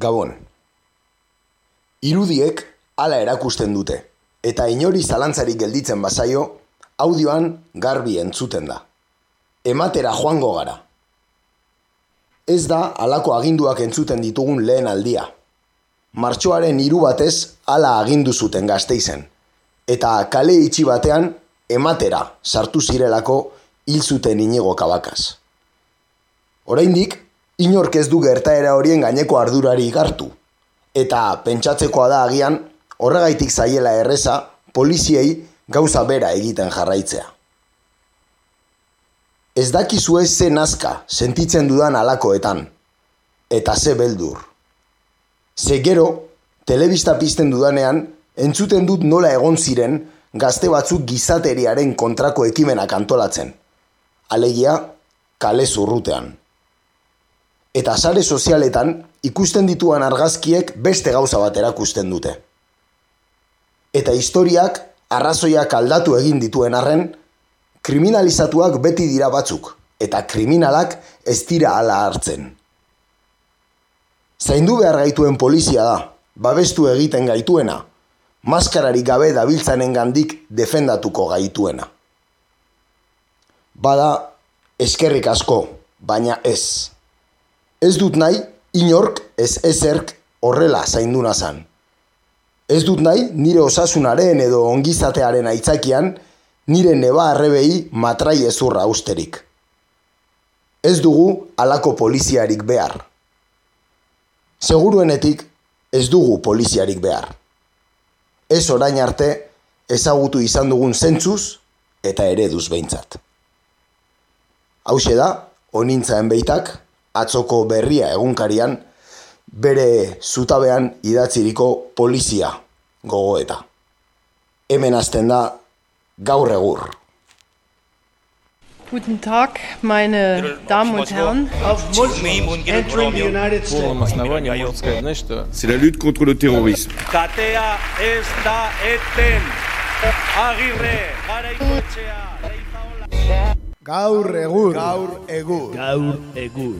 Gabon. Irudiek hala erakusten dute, eta inori zalantzarik gelditzen bazaio, audioan garbi entzuten da. Ematera joango gara. Ez da halako aginduak entzuten ditugun lehen aldia. Martxoaren hiru batez hala agindu zuten gazteizen, eta kale itxi batean ematera sartu zirelako hil zuten inigo kabakaz. Oraindik, inork ez du gertaera horien gaineko ardurari igartu. Eta pentsatzekoa da agian, horregaitik zaiela erreza, poliziei gauza bera egiten jarraitzea. Ez dakizu ez ze nazka sentitzen dudan alakoetan, eta ze beldur. Ze gero, telebista pizten dudanean, entzuten dut nola egon ziren gazte batzuk gizateriaren kontrako ekimenak antolatzen. Alegia, kale zurrutean. Eta sare sozialetan ikusten dituan argazkiek beste gauza bat erakusten dute. Eta historiak arrazoiak aldatu egin dituen arren, kriminalizatuak beti dira batzuk, eta kriminalak ez dira ala hartzen. Zaindu behar gaituen polizia da, babestu egiten gaituena, maskarari gabe dabiltzanen gandik defendatuko gaituena. Bada, eskerrik asko, baina ez. Ez dut nahi, inork ez ezerk horrela zaindu nazan. Ez dut nahi, nire osasunaren edo ongizatearen aitzakian, nire neba arrebei matrai ezurra austerik. Ez dugu alako poliziarik behar. Seguruenetik ez dugu poliziarik behar. Ez orain arte ezagutu izan dugun zentzuz eta ereduz behintzat. Hau da, onintzaen beitak, atzoko berria egunkarian bere zutabean idatziriko polizia gogoeta. Hemen hasten da gaur egur. Guten Tag, meine Damen und Herren. Entering the United States. C'est la lutte contre le terrorisme. Katea ez da eten. Agirre, garaikoetxea, reizaola. Gaur egur. Gaur egur. Gaur egur.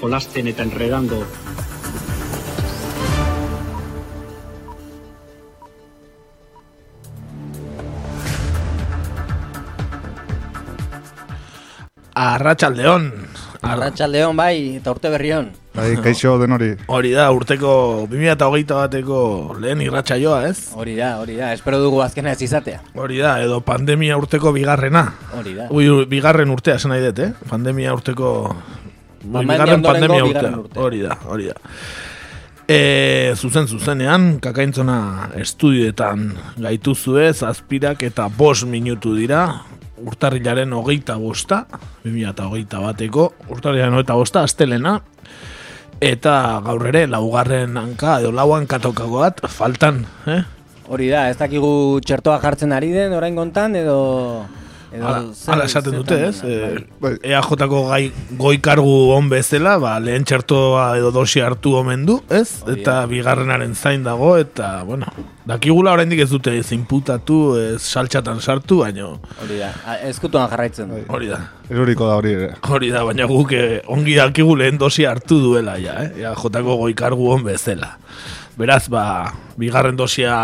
jolasten eta enredando Arratxaldeon. Arratxaldeon bai, eta urte berrion. Bai, kaixo den hori. Hori da, urteko 2008 bateko lehen irratsaioa, ez? Hori da, hori da, espero dugu azkena ez izatea. Hori da, edo pandemia urteko bigarrena. Hori da. Ui, bigarren urtea, esan nahi dut, eh? Pandemia urteko... Ui, Pandemia bigarren pandemia urtea. urtea. Hori da, hori da. E, zuzen zuzenean, kakaintzona estudioetan gaituzue, zazpirak eta bost minutu dira, urtarrilaren hogeita bosta, 2008 bateko, urtarrilaren hogeita bosta, astelena, eta gaur ere, laugarren hanka, edo lau hankatokako bat, faltan, eh? Hori da, ez dakigu txertoa jartzen ari den orain gontan, edo... edo Hala, hala esaten dute, ez? dena, E, Bai. EAJ-ko gai, goi kargu on bezala, ba, lehen txertoa edo dosi hartu omen du, ez? Hori Eta bigarrenaren zain dago, eta, bueno, dakigula oraindik ez dute ez inputatu, ez saltxatan sartu, baino, Hori da, a- ezkutuan jarraitzen hori da. Eroriko da hori ere. Hori da, baina guk eh, ongi dakigu lehen dosi hartu duela, ja, eh? EAJ-ko goi kargu on bezala. Beraz, ba, bigarren dosia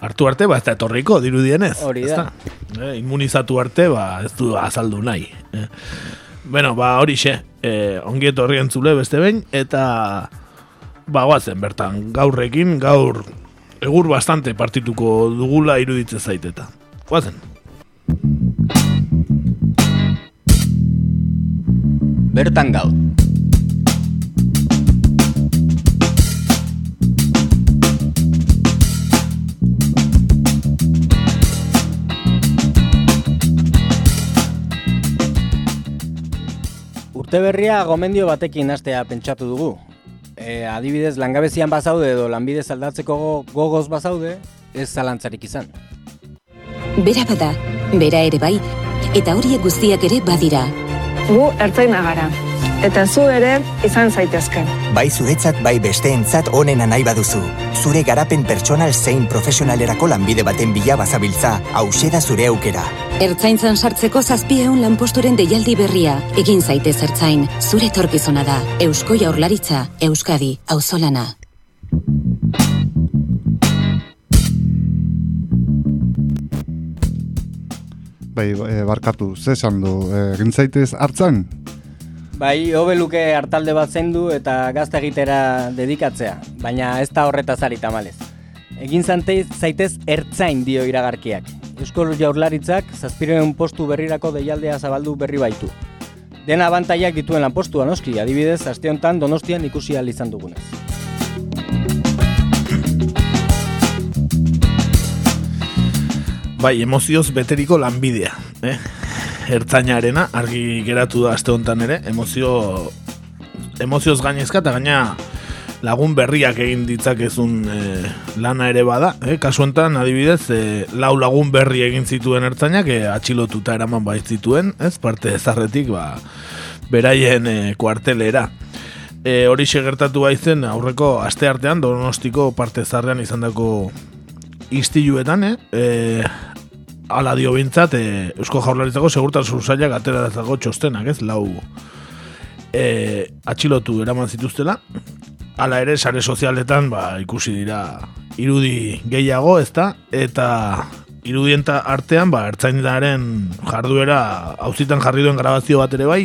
hartu arte, ba, ez da etorriko, dirudienez. Hori da. Eh, immunizatu arte, ba, ez du azaldu nahi. Eh. Bueno, ba, hori xe, eh, ongi etorri entzule beste behin, eta ba, guazen, bertan, gaurrekin, gaur, egur bastante partituko dugula iruditzen zaiteta. Guazen. Bertan gaur. Urte berria gomendio batekin hastea pentsatu dugu. E, adibidez, langabezian bazaude edo lanbidez aldatzeko go- gogoz bazaude, ez zalantzarik izan. Bera bada, bera ere bai, eta horiek guztiak ere badira. Gu ertzaina gara eta zu ere izan zaitezke. Bai zuretzat bai besteentzat onena nahi baduzu. Zure garapen pertsonal zein profesionalerako lanbide baten bila bazabiltza, hause da zure aukera. Ertzaintzan sartzeko zazpieun lanposturen deialdi berria. Egin zaitez ertzain, zure torkizona da. Eusko jaurlaritza, Euskadi, auzolana. Bai, e, barkatu, ze esan du, eh, egin zaitez hartzan? Bai, hobe luke hartalde bat zendu eta gazte egitera dedikatzea, baina ez da horretaz ari tamalez. Egin zanteiz zaitez ertzain dio iragarkiak. Eusko jaurlaritzak zazpireun postu berrirako deialdea zabaldu berri baitu. Dena abantaiak dituen lanpostua noski, adibidez, aste honetan donostian ikusi ahal izan dugunez. Bai, emozioz beteriko lanbidea, eh? Ertzainarena, argi geratu da aste honetan ere, emozio emozioz gainezka eta gaina lagun berriak egin ditzakezun e, lana ere bada, eh? kasu honetan adibidez e, lau lagun berri egin zituen ertzainak e, atxilotuta eraman baiz zituen, ez parte ezarretik ba, beraien e, kuartelera. E, hori gertatu baizen aurreko aste artean donostiko parte zarrean izan dako istiluetan, eh? E, ala dio bintzat, e, Eusko Jaurlaritzako segurtasun zailak atera dago txostenak, ez? Lau e, atxilotu eraman zituztela, Hala ere, sare sozialetan ba, ikusi dira irudi gehiago, ezta? Eta irudienta artean, ba, ertzainaren jarduera hauzitan jarri duen grabazio bat ere bai,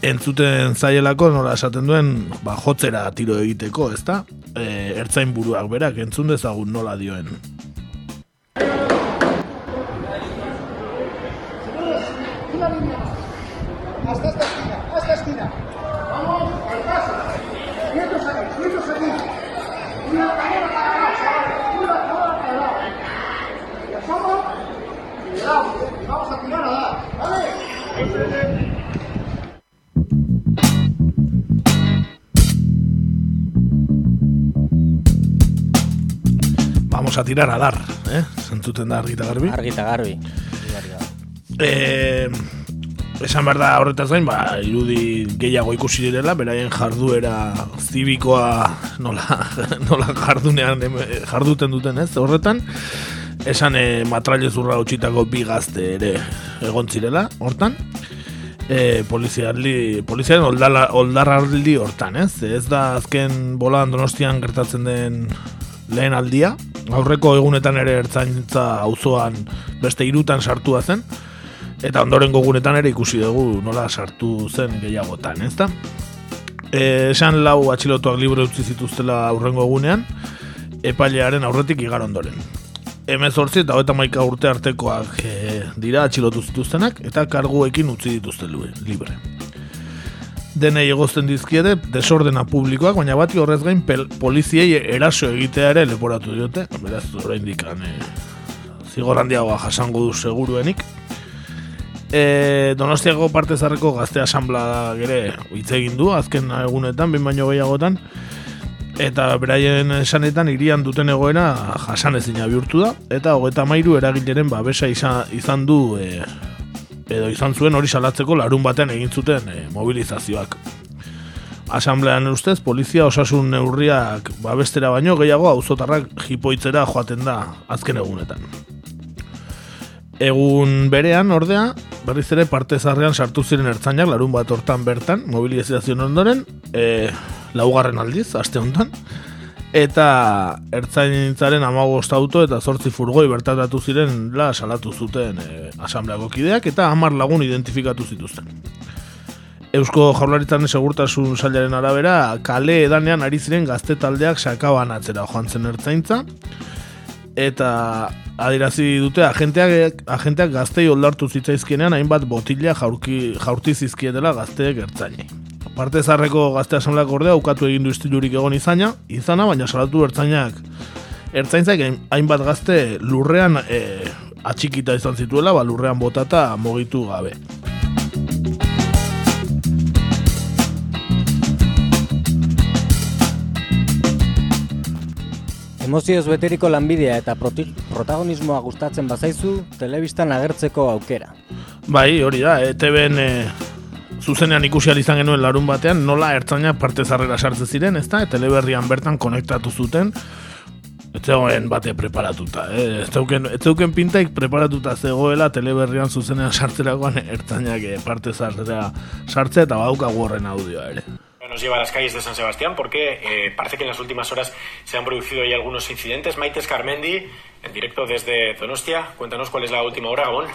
entzuten zaielako nola esaten duen ba, jotzera tiro egiteko, ezta? E, ertzain buruak berak entzun dezagun nola dioen. Vamos a tirar a dar, eh? Zentzuten da argita garbi. Argita garbi. Eh, esan behar da horretaz gain, ba, irudi gehiago ikusi direla, beraien jarduera zibikoa nola, nola jardunean jarduten duten ez, horretan, esan e, matraile zurra utxitako bi gazte ere egon zirela, hortan, e, poliziarli, poliziaren oldarraldi hortan, ez? Ez da azken bolan donostian gertatzen den lehen aldia, aurreko egunetan ere ertzaintza auzoan beste irutan sartua zen, eta ondoren gogunetan ere ikusi dugu nola sartu zen gehiagotan, ez da? E, esan lau atxilotuak libre utzi zituztela aurrengo egunean, epailearen aurretik igar ondoren. Hemez hortzi eta hoeta maika urte artekoak e, dira atxilotu zituztenak, eta karguekin utzi dituzte libre. Denei egozten dizkiede desordena publikoak, baina bati horrez gain pel, poliziei eraso egitea ere leporatu diote, beraz orain dikan e, zigorrandiagoa jasango du seguruenik. E, Donostiako parte zarreko gazte asamblea gere hitz egin du, azken egunetan, bin baino gehiagotan, eta beraien esanetan irian duten egoera jasan ezina bihurtu da, eta hogeta mairu eragileren babesa izan, izan du, e, edo izan zuen hori salatzeko larun batean egin zuten e, mobilizazioak. Asamblean ustez, polizia osasun neurriak babestera baino gehiago auzotarrak jipoitzera joaten da azken egunetan. Egun berean, ordea, berriz ere parte zarrean sartu ziren ertzainak larun bat hortan bertan, mobilizazio ondoren, e, laugarren aldiz, aste honetan, eta ertzaintzaren amagost auto eta zortzi furgoi bertatatu ziren la salatu zuten e, asambleako kideak eta hamar lagun identifikatu zituzten. Eusko jaurlaritzaren segurtasun sailaren arabera, kale edanean ari ziren gazte taldeak sakaban atzera joan zen ertzaintza, eta adirazi dute agenteak, agenteak gaztei oldartu zitzaizkienean hainbat botila jaurki, jaurti zizkietela gazteek ertzainei. Parte zarreko gazte asambleak ordea ukatu egin du istilurik egon izana, izana baina salatu ertzainak ertzaintzak hainbat gazte lurrean e, atxikita izan zituela, ba, lurrean botata mogitu gabe. Emozioz beteriko lanbidea eta protagonismoa gustatzen bazaizu, telebistan agertzeko aukera. Bai, hori da, ETV-en e, zuzenean ikusi izan genuen larun batean, nola ertzainak parte zarrera sartzen ziren, ezta? E, teleberrian bertan konektatu zuten, ez zegoen bate preparatuta, eh? ez, zeuken, ez zeuken pintaik preparatuta zegoela teleberrian zuzenean sartzerakoan ertzainak e, parte zarrera sartzea eta baukagu horren audioa ere. nos lleva a las calles de San Sebastián porque eh, parece que en las últimas horas se han producido ahí algunos incidentes. Maites Carmendi, en directo desde Donostia, cuéntanos cuál es la última hora, Gabón.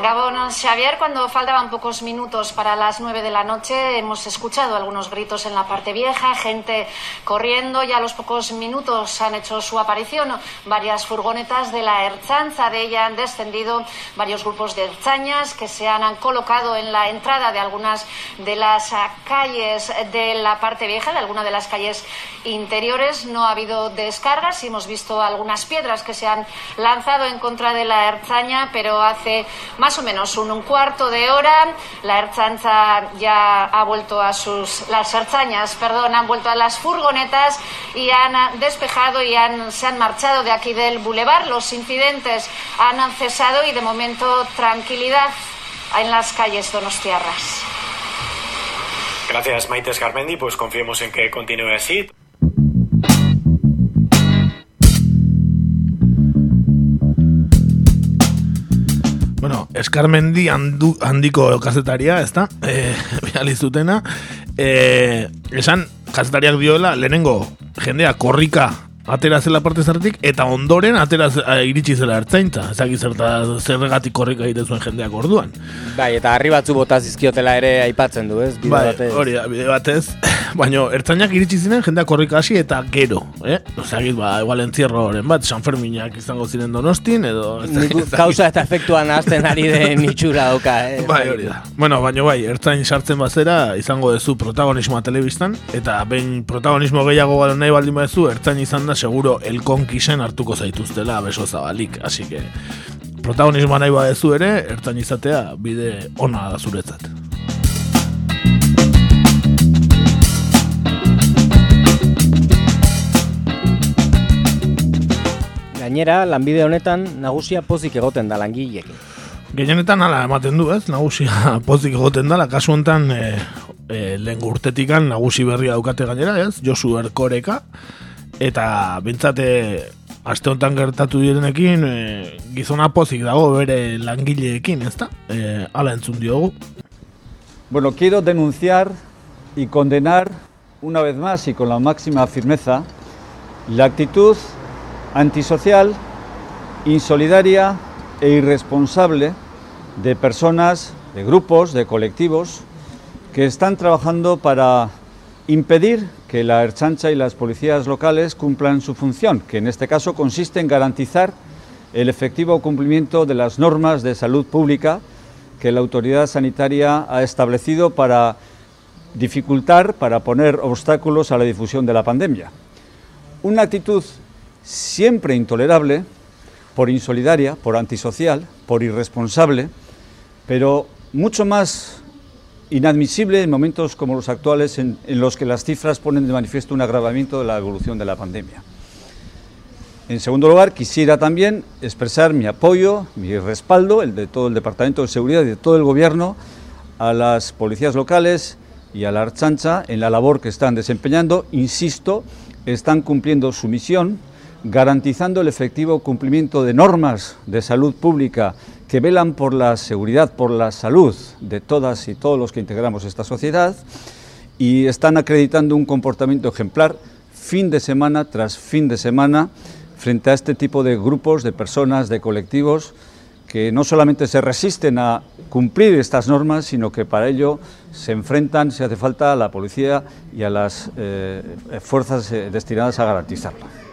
Gabón, Xavier, cuando faltaban pocos minutos para las 9 de la noche, hemos escuchado algunos gritos en la parte vieja, gente corriendo, ya a los pocos minutos han hecho su aparición varias furgonetas de la Ertzanza, de ella han descendido varios grupos de erzañas que se han colocado en la entrada de algunas de las calles de la parte vieja, de alguna de las calles interiores. No ha habido descargas y hemos visto algunas piedras que se han lanzado en contra de la Erzaña, pero hace más o menos un, un cuarto de hora la Ertzanza ya ha vuelto a sus las Erzañas, perdón, han vuelto a las furgonetas y han despejado y han, se han marchado de aquí del bulevar. Los incidentes han cesado y de momento tranquilidad en las calles donostiarras. Gracias, Maite. Pues confiemos en que continúe así. Bueno, eskarmendi handu, handiko kazetaria, ez da? E, zutena. E, esan, kazetariak dioela, lehenengo, jendea korrika atera zela parte zartik, eta ondoren atera iritsi zela ertzaintza. Ezak izerta zerregatik korrika egite zuen jendeak orduan. Bai, eta harri batzu bota zizkiotela ere aipatzen du, ez? Bide bai, batez. hori da, bide batez. Baina ertzainak iritsi ziren jendeak korrika hasi eta gero, eh? Osea, ba, igual entzierro horren bat, San Ferminak izango ziren donostin, edo... Kausa eta efektuan azten ari den itxura doka, eh? Bai, hori da. Bueno, baina bai, ertzain sartzen bazera, izango dezu protagonismoa telebistan, eta behin protagonismo gehiago nahi baldin badezu, ertzain izan da seguro el konkisen hartuko zaituztela beso zabalik, así que protagonismoa nahi badezu ere, ertain izatea bide ona da zuretzat. Gainera, lanbide honetan nagusia pozik egoten da langileekin. Gehienetan hala ematen du, ez? Nagusia pozik egoten da, kasu honetan e, e, lehen urtetikan nagusi berria daukate gainera, ez? Josu Erkoreka, eta bintzate aste honetan gertatu direnekin e, gizona pozik dago bere langileekin, ezta? E, ala entzun diogu. Bueno, quiero denunciar y condenar una vez más y con la máxima firmeza la actitud antisocial, insolidaria e irresponsable de personas, de grupos, de colectivos que están trabajando para impedir que la Erchancha y las policías locales cumplan su función, que en este caso consiste en garantizar el efectivo cumplimiento de las normas de salud pública que la autoridad sanitaria ha establecido para dificultar, para poner obstáculos a la difusión de la pandemia. Una actitud siempre intolerable, por insolidaria, por antisocial, por irresponsable, pero mucho más inadmisible en momentos como los actuales en, los que las cifras ponen de manifiesto un agravamiento de la evolución de la pandemia. En segundo lugar, quisiera también expresar mi apoyo, mi respaldo, el de todo el Departamento de Seguridad y de todo el Gobierno, a las policías locales y a la Archancha en la labor que están desempeñando. Insisto, están cumpliendo su misión, garantizando el efectivo cumplimiento de normas de salud pública que velan por la seguridad, por la salud de todas y todos los que integramos esta sociedad y están acreditando un comportamiento ejemplar fin de semana tras fin de semana frente a este tipo de grupos, de personas, de colectivos que no solamente se resisten a cumplir estas normas, sino que para ello se enfrentan, si hace falta, a la policía y a las eh, fuerzas eh, destinadas a garantizarlo.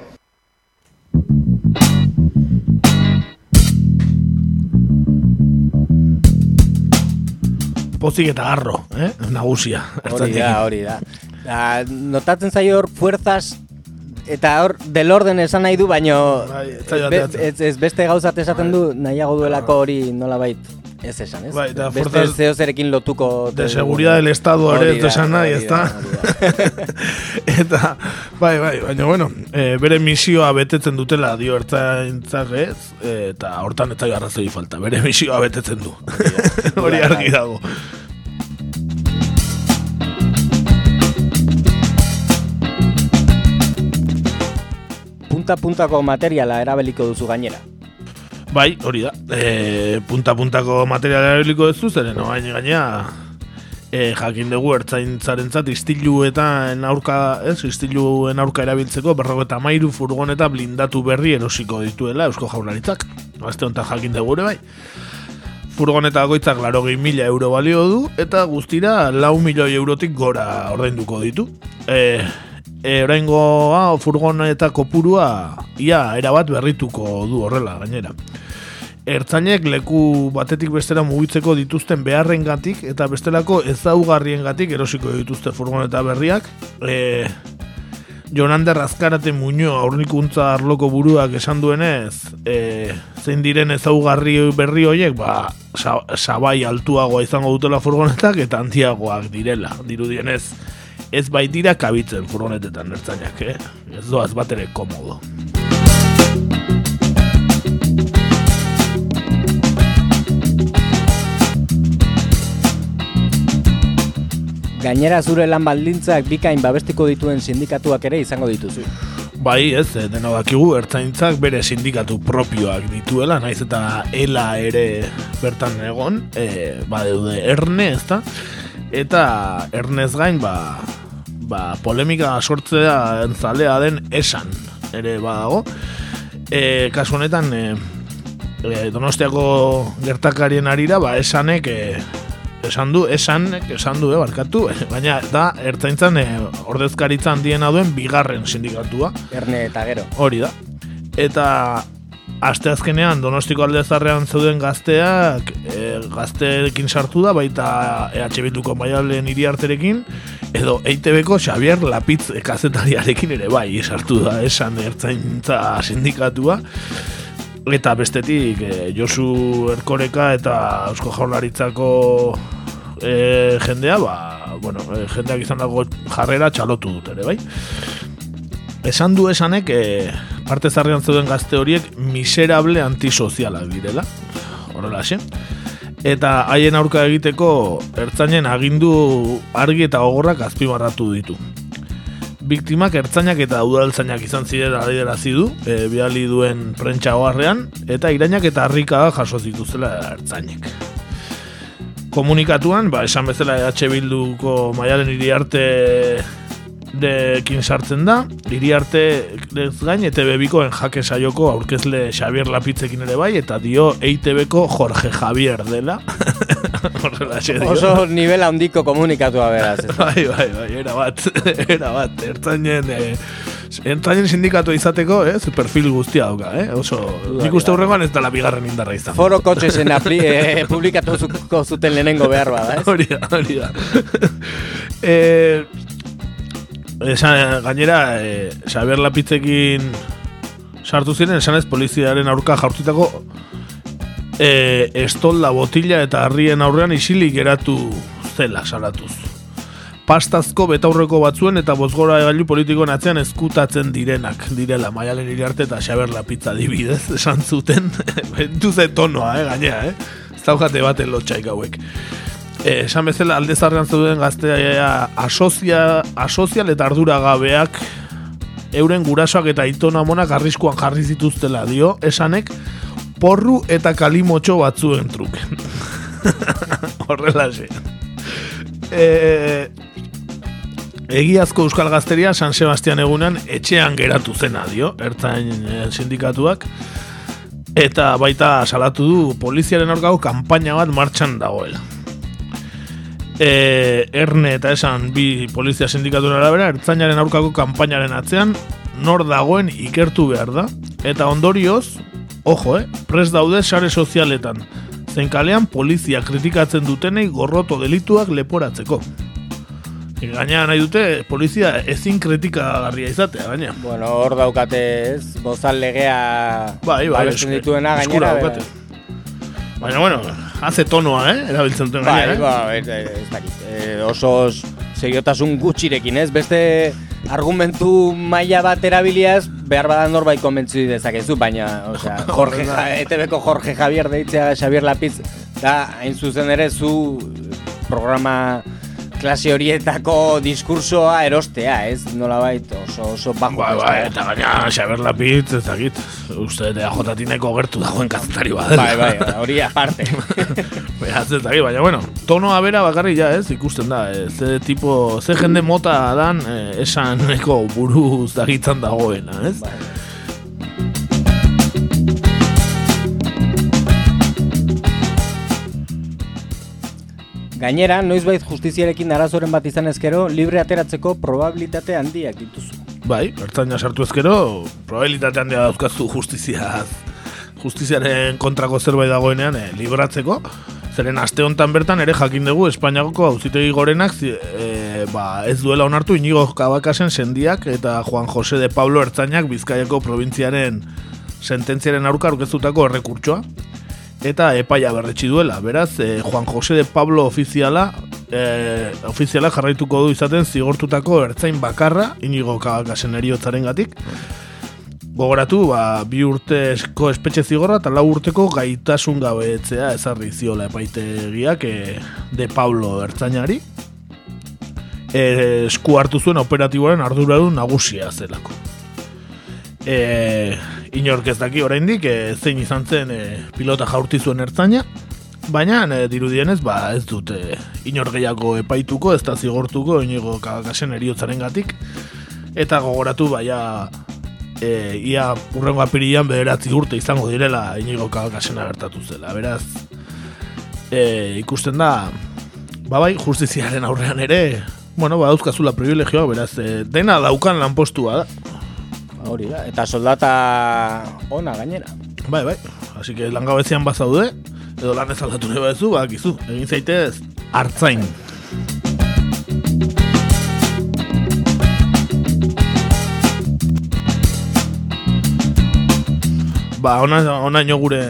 Pozik eta garro, eh? nagusia. Hori da, hori da. da notatzen zaio hor fuerzas eta hor del orden esan nahi du, baino bai, ez, ez, beste gauzat esaten du nahiago duelako hori nola bait. Ez esan, ez? Bai, da, Beste zeo zerekin lotuko... De seguridad del estado ere ez esan nahi, ez da? eta, bai, bai, baina, bueno, e, bere misioa betetzen dutela dio ertzaintzak ez, eta hortan ez da arrazoi falta, bere misioa betetzen du. Hori argi dago. Punta-puntako materiala erabeliko duzu gainera. Bai, hori da. E, punta puntako material erabiliko duzu, zeren no, gainea e, jakin dugu ertzaintzaren zat, istilu eta aurka, ez, istiluen aurka erabiltzeko, berroko eta mairu furgon eta blindatu berri erosiko dituela Eusko Jaurlaritzak. Azte honetan jakin dugu ere bai. furgoneta bakoitzak laro mila euro balio du, eta guztira lau milioi eurotik gora ordainduko ditu. E, e, oraingoa furgoneta kopurua ia erabat berrituko du horrela gainera. Ertzainek leku batetik bestera mugitzeko dituzten beharrengatik eta bestelako ezaugarriengatik erosiko dituzte furgoneta berriak. E, Jonander Azkarate Muño aurnikuntza arloko buruak esan duenez, e, zein diren ezaugarri berri horiek, ba, sabai altuagoa izango dutela furgonetak eta handiagoak direla, dirudienez. Ez baitira kabitzen furgonetetan ertzainak, eh? Ez doaz bat ere komodo. Gainera zure lan baldintzak bikain babestiko dituen sindikatuak ere izango dituzu. Bai, ez, eh, deno dakigu, ertzaintzak bere sindikatu propioak dituela, naiz eta ela ere bertan egon, e, ba, deude, erne, ez da? Eta ernez gain, ba, ba, polemika sortzea entzalea den esan, ere badago. E, kasu honetan, e, e, donostiako gertakarien arira, ba, esanek, e, esan du, esan, esan du, eh, barkatu, baina da, ertzaintzan eh, ordezkaritzan diena duen bigarren sindikatua. Erne eta gero. Hori da. Eta asteazkenean Donostiko aldezarrean zeuden gazteak e, gazteekin sartu da baita EH Bilduko maialen iriarterekin edo EITBko Xavier Lapitz kazetariarekin ere bai sartu da esan ertzaintza sindikatua. Eta bestetik e, Josu Erkoreka eta Eusko Jaurlaritzako e, jendea ba, bueno, e, jendeak izan dago jarrera txalotu dut ere bai. Esan du esanek e, parte zarrean zeuden gazte horiek miserable antisozialak direla. Horrela xe eta haien aurka egiteko ertzainen agindu argi eta gogorrak azpimarratu ditu. Biktimak ertzainak eta udaltzainak izan ziren adiderazi du, e, biali duen prentsa eta irainak eta harrika jaso zituzela ertzainek. Komunikatuan, ba, esan bezala EH Bilduko maialen iri arte dekin sartzen da, iri arte gain, eta bebikoen jake saioko aurkezle Xavier Lapitzekin ere bai, eta dio EITB-ko Jorge Javier dela. Oso nivel handiko komunikatua beraz. bai, bai, bai, era bat, era bat, ertzainen... Eh, Entrainen sindikatu izateko, eh, perfil guztia dauka, eh? Oso, nik uste hurrengoan ez dela bigarren indarra izan. Foro kotxe zen apli, eh, publikatu zuten lehenengo behar bada, eh? Hori da, hori da. eh, esan, gainera, eh, Xabier Lapitzekin sartu ziren, esan ez poliziaren aurka jaurtitako e, estolda botila eta harrien aurrean isilik geratu zela salatuz. Pastazko betaurreko batzuen eta bozgora egailu politikoen atzean eskutatzen direnak direla maialen iriarte eta xaber lapitza dibidez esan zuten duze tonoa, eh, gainea, eh? zaujate baten lotxaik hauek. E, esan bezala aldezarrean zeuden gaztea asozia, asozial eta arduragabeak euren gurasoak eta itona monak arriskuan jarri zituztela dio, esanek porru eta kalimotxo batzuen truken. Horrela. E, egiazko Euskal Gazteria San Sebastian egunan etxean geratu zena dio, ertain e, sindikatuak. Eta baita salatu du poliziaren orgau kanpaina bat martxan dagoela. E, erne eta esan bi polizia sindikatuen arabera, ertzainaren aurkako kanpainaren atzean, nor dagoen ikertu behar da. Eta ondorioz, Ojo, eh? Pres daude sare sozialetan. Zen kalean polizia kritikatzen dutenei gorroto delituak leporatzeko. Gaina nahi dute, polizia ezin kritikagarria izatea, gaina. Bueno, hor daukate ez, bozal legea bai, bai, dituena gainera. daukate. Baina, bueno, hace tonoa, eh? Erabiltzen duten bai, gaina, eh? Bai, ez dakit. Eh, oso seriotasun gutxirekin, ez? Beste argumentu maila bat erabiliaz, behar badan norbait konbentzu dezakezu, baina, osea, Jorge, ETV-ko Jorge Javier deitzea Xavier Lapitz, da, hain zuzen ere, zu programa klase horietako diskursoa erostea, ez? Nola bait, oso, oso bajo. Ba, ba, eta gaina, Xaber Lapitz, ez dakit, uste, de ajotatineko gertu dagoen kaztari badela. Bai, bai, hori aparte. Baina, ez dakit, baina, bueno, tonoa bera bakarri ja, ez, ikusten da, ez, ze tipo, ze jende mota dan, eh, esan eko buruz dagitzan dagoena, ez? Bai, Gainera, noizbait justiziarekin arazoren bat izan ezkero, libre ateratzeko probabilitate handiak dituzu. Bai, ertzaina sartu ezkero, probabilitate handia dauzkazu justiziaz, justiziaren kontrako zerbait dagoenean eh, libratzeko. Zeren aste hontan bertan ere jakin dugu Espainiako auzitegi gorenak eh, ba, ez duela onartu inigo kabakasen sendiak eta Juan Jose de Pablo Ertzainak Bizkaiako probintziaren sententziaren aurka aurkeztutako errekurtsoa eta epaia berretsi duela. Beraz, eh, Juan Jose de Pablo ofiziala eh, ofiziala jarraituko du izaten zigortutako ertzain bakarra inigo eriotzaren gatik. Gogoratu, ba, bi urtezko espetxe zigorra eta lau urteko gaitasun gabetzea ezarri ziola epaitegiak e, de Pablo ertzainari. E, esku hartu zuen operatiboaren arduradun nagusia zelako. E, inork ez daki oraindik e, zein izan zen e, pilota jaurti zuen ertzaina, baina e, dirudienez ba, ez dut e, inor gehiago epaituko, ez da zigortuko inigo kagasen eriotzaren gatik, eta gogoratu baia e, ia urrengo apirian bederatzi urte izango direla inigo kagakasena gertatu zela. Beraz, e, ikusten da, babai, justiziaren aurrean ere, bueno, ba, dauzkazula privilegioa, beraz, e, dena daukan lanpostua da. Ba, hori da, eta soldata ona gainera. Bai, bai, así que langabezian bazaude, edo lan ez aldatu nahi badezu, ba, gizu, egin zaitez, hartzain. Ba, ona, ona gure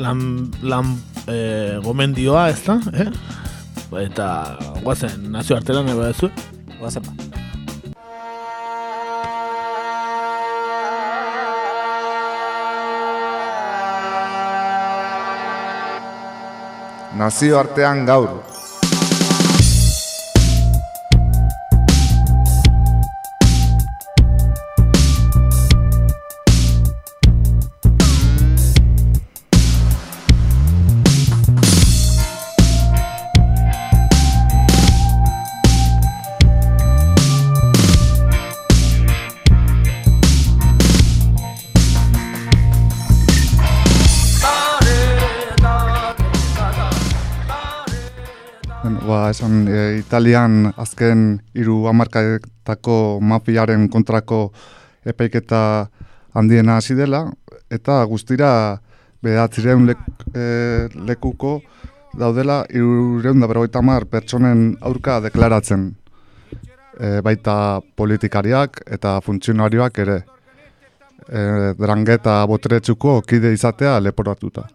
lan, lan e, gomendioa, ez da, eh? Eta, guazen, nazio artela nahi badezu. Guazen ba. Nazio artean gaur. Esan, e, Italian azken hiru hamarkadetako mafiaren kontrako epaiketa handiena hasi dela eta guztira behatzireun lek, e, lekuko daudela irureun da berrogeita mar pertsonen aurka deklaratzen e, baita politikariak eta funtzionarioak ere e, drangeta boteretsuko kide izatea leporatuta.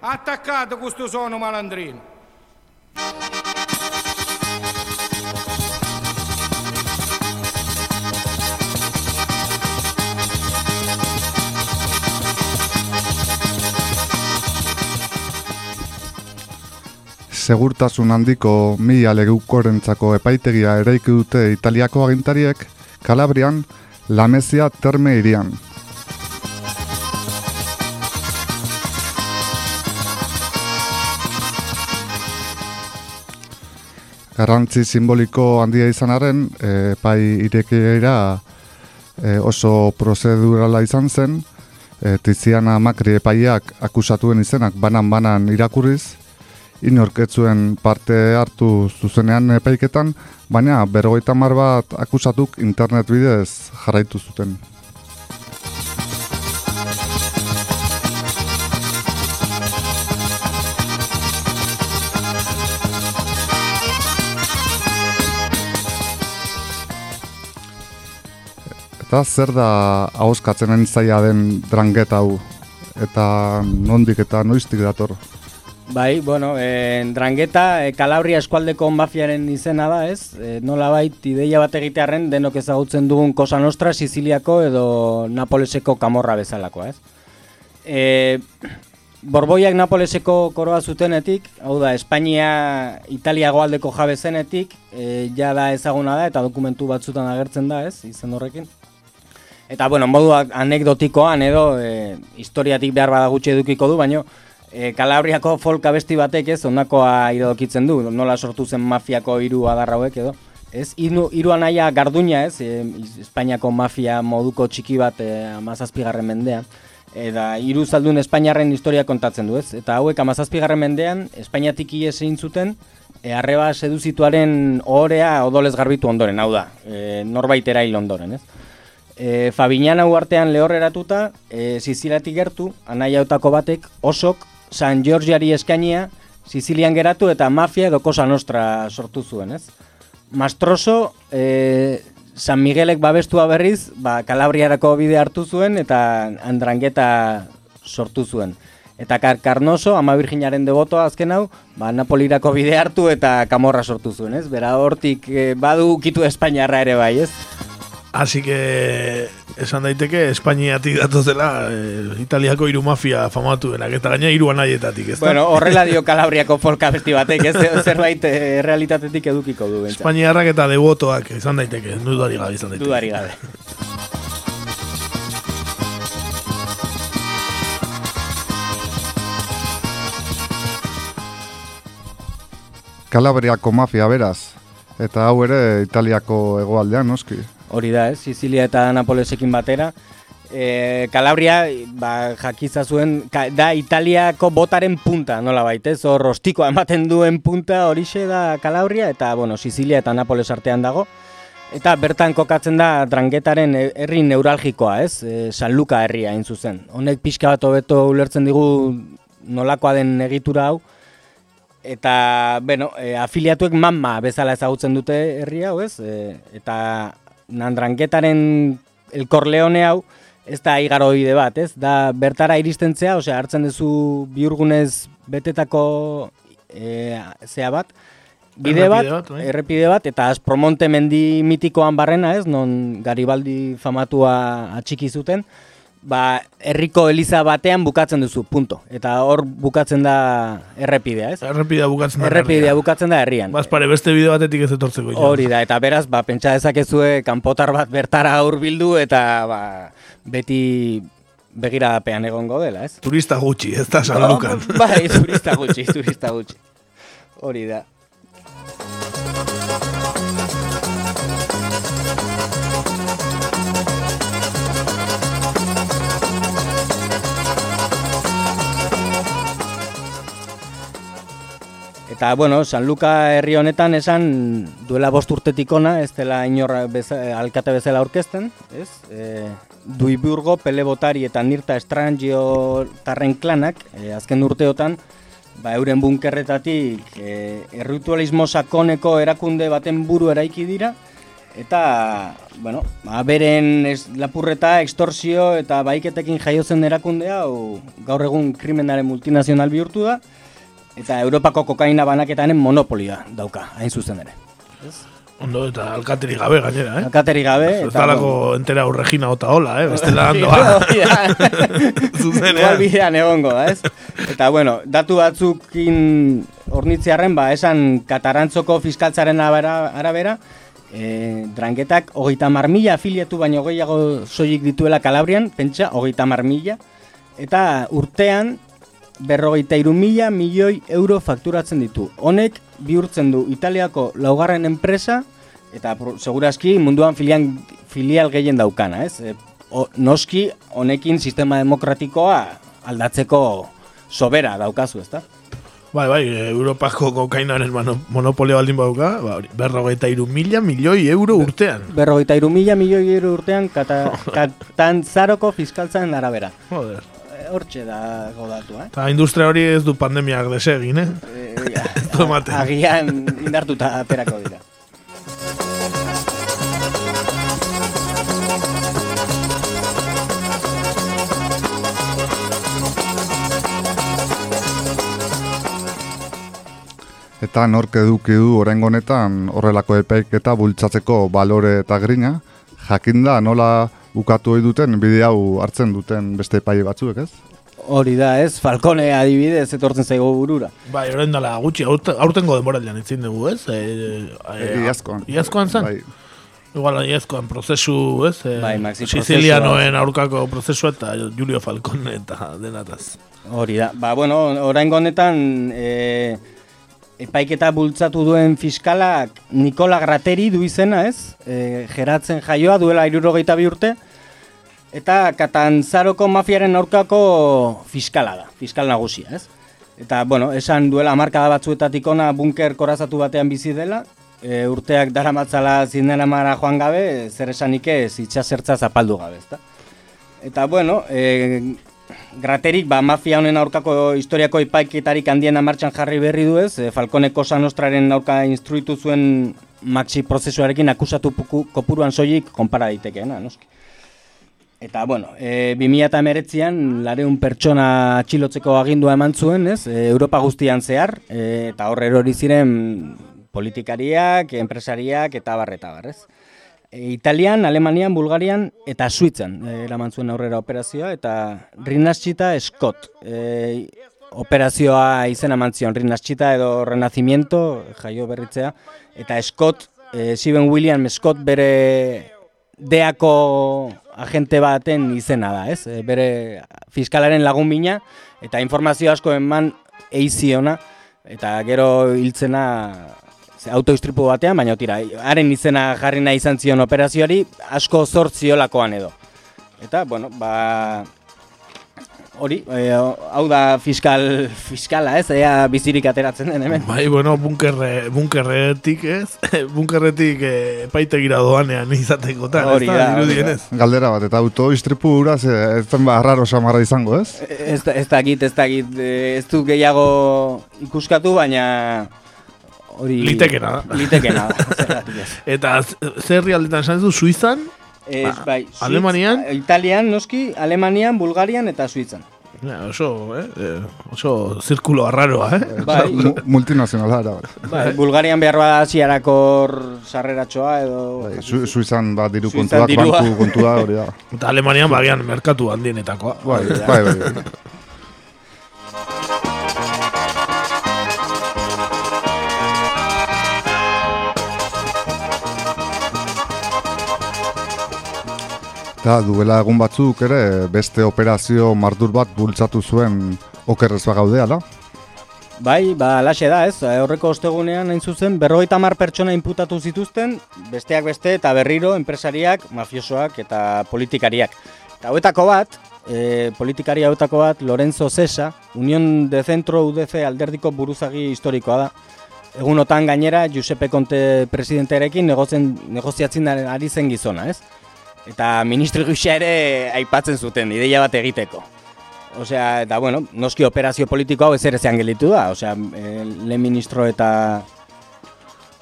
attaccato questo sono malandrino. Segurtasun handiko mila legukorentzako epaitegia eraiki dute Italiako agintariek Kalabrian Lamezia terme irian. Garrantzi simboliko handia izanaren, e, pai irekiera e, oso prozedurala izan zen, e, Tiziana Makri epaiak akusatuen izenak banan-banan irakurriz, inorketzuen parte hartu zuzenean epaiketan, baina berrogeita mar bat akusatuk internet bidez jarraitu zuten. Eta zer da ahoskatzen zaila den drangeta hau? Eta nondik eta noiztik dator? Bai, bueno, eh, drangeta eh, Kalabria eskualdeko mafiaren izena da, ez? Eh, nola bait, ideia bat egitearen denok ezagutzen dugun Kosa Nostra, Siciliako edo Napoleseko kamorra bezalako, ez? Eh, Borboiak Napoleseko koroa zutenetik, hau da, Espainia Italia goaldeko jabe zenetik, eh, ja da ezaguna da eta dokumentu batzutan agertzen da, ez? Izen horrekin. Eta, bueno, modu anekdotikoan edo e, historiatik behar bada gutxi edukiko du, baino e, Kalabriako folk abesti batek ez, ondakoa irodokitzen du, nola sortu zen mafiako hiru adarrauek edo. Ez, hiru iru anaia garduña ez, e, Espainiako mafia moduko txiki bat e, amazazpigarren mendean. Eta hiru zaldun Espainiarren historia kontatzen du, ez? Eta hauek 17. mendean Espainiatik ies egin zuten e, arreba seduzituaren ohorea odolez garbitu ondoren, hau da, e, norbait erail ondoren, ez? E, Fabiñana uartean lehorreratuta, e, Sizilatik gertu, anaiautako batek, osok, San Giorgiari eskainia, Sizilian geratu eta mafia edo Cosa Nostra sortu zuen, ez? Mastroso, e, San Miguelek babestua berriz, ba, Kalabriarako bide hartu zuen eta Andrangeta sortu zuen. Eta Kar Carnoso, ama virginaren debotoa azken hau, ba, Napolirako bide hartu eta Kamorra sortu zuen, ez? Bera hortik e, badu kitu Espainiarra ere bai, ez? Así que esan daiteke Espainiatik datozela eh, Italiako hiru mafia famatu denak eta gaina hiru anaietatik, ezta? Bueno, horrela dio Kalabriako folka besti batek, ez zerbait eh, realitatetik edukiko du. bentsa. Espainiarrak eta devotoak izan daiteke, dudari gabe izan daiteke. Dudari gabe. Kalabriako mafia beraz. Eta hau ere Italiako hegoaldean noski. Hori da, ez? Sizilia eta Napolesekin batera. E, Kalabria, ba, jakiza zuen, ka, da Italiako botaren punta, nola baitez, hor rostikoa ematen duen punta horixe da Kalabria, eta, bueno, Sizilia eta Napoles artean dago. Eta bertan kokatzen da Drangetaren herri neuralgikoa, ez? E, San Luka herria hain zuzen. Honek pixka bat hobeto ulertzen digu nolakoa den egitura hau. Eta, bueno, e, afiliatuek mamma bezala ezagutzen dute herri hau, ez? E, eta Nandrangetaren El Corleone hau, ez da igaroide bat, ez? Da bertara iristentzea, osea, hartzen duzu biurgunez betetako e, zea bat, bide bat, bai. errepide bat, eta Aspromonte mendi mitikoan barrena, ez? Non Garibaldi famatua atxiki zuten, ba, herriko eliza batean bukatzen duzu, punto. Eta hor bukatzen da errepidea, ez? Errepidea bukatzen da. Errepidea bukatzen da herrian. Bazpare, beste bide batetik ez etortzeko. Hori da, eta beraz, ba, pentsa dezakezue kanpotar bat bertara hurbildu eta ba, beti begirapean egongo dela, ez? Turista gutxi, ez da San Lukan. bai, turista gutxi, turista gutxi. Hori da. Eta, bueno, San Luka herri honetan esan duela bost urtetik ona, ez dela inor beza, alkate bezala aurkezten, ez? E, Duiburgo, Pelebotari eta Nirta Estrangio tarren klanak, e, azken urteotan, ba, euren bunkerretatik e, erritualismo sakoneko erakunde baten buru eraiki dira, eta, bueno, ba, beren ez, lapurreta, extorsio eta baiketekin jaiotzen erakundea, hau gaur egun krimenaren multinazional bihurtu da, eta Europako kokaina banaketanen monopolia dauka, hain zuzen ere. Ondo eta alkateri gabe gainera, eh? Alkateri gabe. Ez dalako entera urregina ota hola, eh? Bestela handoa. Igual bidean egongo ez? Eta, bueno, datu batzukin ornitzearen, ba, esan katarantzoko fiskaltzaren arabera, e, drangetak hogeita mila afiliatu baino gehiago soilik dituela Kalabrian, pentsa, hogeita mila, eta urtean berrogeita iru mila milioi euro fakturatzen ditu. Honek bihurtzen du Italiako laugarren enpresa, eta segurazki munduan filian, filial gehien daukana, ez? E, o, noski honekin sistema demokratikoa aldatzeko sobera daukazu, ezta? Bai, bai, Europako kokainaren mono- monopolio baldin bauka, ba, berrogeita iru mila milioi euro urtean. Berrogeita iru mila milioi euro urtean kata, katantzaroko fiskaltzaren arabera. Joder. E, Hortxe da godatua, eh? Eta industria hori ez du pandemiak desegin, eh? ez du ematen. Agian indartuta aterako dira. Eta nork eduki du oraingo honetan horrelako epaiketa bultzatzeko balore eta grina, jakinda nola bukatu ohi duten bide hau hartzen duten beste epai batzuek, ez? Hori da, ez? Falcone adibidez etortzen zaigo burura. Bai, orain dela gutxi, aurte- aurtengo denboraldian itzin dugu, ez? E, E, iazkoan. Iazkoan zen? Bai. Igual iazkoan prozesu, ez? E, Bai, maxi Sicilianoen aurkako prozesu eta Julio Falcone eta denataz. Hori da. Ba, bueno, oraingo honetan e, epaiketa bultzatu duen fiskalak Nikola Grateri du izena, ez? E, geratzen jaioa duela irurogeita bi urte. eta Katantzaroko mafiaren aurkako fiskala da, fiskal nagusia, ez? Eta, bueno, esan duela markada batzuetatik ona bunker korazatu batean bizi dela, e, urteak daramatzala zindena mara joan gabe, zer esanik ez itxasertza zapaldu gabe, ezta? Eta, bueno, e, graterik, ba, mafia honen aurkako historiako ipaiketarik handiena martxan jarri berri du ez, e, Falconeko Sanostraren aurka instruitu zuen maxi prozesuarekin akusatu puku, kopuruan soilik konpara daitekeena, noski. Eta, bueno, e, 2008an lareun pertsona atxilotzeko agindua eman zuen, ez? E, Europa guztian zehar, e, eta horre hori ziren politikariak, enpresariak eta barreta barrez. E, Italian, Alemanian, Bulgarian eta Suitzan e, eraman zuen aurrera operazioa, eta Rinnaschita Scott. E, operazioa izena mantzion, Rinnaschita edo Renacimiento, jaio berritzea, eta Scott, e, Steven William Scott bere deako agente baten izena da, ez? E, bere fiskalaren lagun mina, eta informazio asko eman eiziona, eta gero hiltzena autoistripu batean, baina tira, haren izena jarri nahi izan zion operazioari, asko zortziolakoan edo. Eta, bueno, ba, hori, e, hau da fiskal, fiskala, ez, ea bizirik ateratzen den hemen. Bai, bueno, bunkerre, bunkerretik, ez? bunkerretik e, paitegira doanean izateko tan, Hori da, hori da. Galdera bat, eta auto istripu uraz, ez zen ba, raro samarra izango, ez? Ez, ez dakit, ez dakit, eh, ez du gehiago ikuskatu, baina hori... Litekena da. Litekena da. Eta zer realdetan esan zu, Suizan? Ez, Ba, bai, Suitz- Alemanian? Italian, noski, Alemanian, Bulgarian eta Suitzan. Ja, oso, eh? eh, oso zirkulo arraroa, eh? Bai. Mu- Multinazionala era. Bai, Bulgarian behar bada ziarakor sarreratxoa edo... Bai, Su, Suizan ba diru Suizan kontuak, dirua. banku kontua hori da. Eta Alemanian bagian merkatu handienetakoa. Bai, bai, bai. bai. Eta duela egun batzuk ere beste operazio mardur bat bultzatu zuen okerrez bagaude, ala? Bai, ba, alaxe da, ez, horreko ostegunean hain zuzen, berrogeita mar pertsona inputatu zituzten, besteak beste eta berriro, enpresariak, mafiosoak eta politikariak. Eta hauetako bat, e, politikari hauetako bat, Lorenzo Cesa, Unión de Centro UDC alderdiko buruzagi historikoa da. Egunotan gainera, Giuseppe Conte presidentearekin negoziatzen ari zen gizona, ez? Eta ministro gisa ere aipatzen zuten, ideia bat egiteko. Osea, eta bueno, noski operazio politiko hau ezer ezean gelitu da, osea, e, lehen ministro eta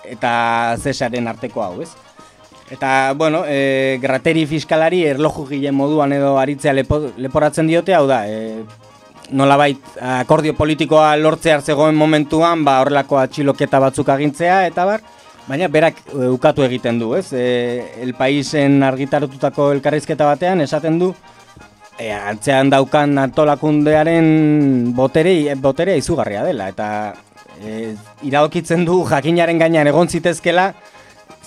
eta Cesaren arteko hau, ez? Eta, bueno, e, grateri fiskalari erloju gile moduan edo aritzea lepo, leporatzen diote, hau da, e, nolabait akordio politikoa lortzear zegoen momentuan, ba, horrelako atxiloketa batzuk agintzea, eta bar, baina berak e, ukatu egiten du, ez? E, el Paisen argitaratutako elkarrizketa batean, esaten du, e, antzean daukan antolakundearen botere, boterea izugarria dela, eta e, iradokitzen du jakinaren gainean egon zitezkela,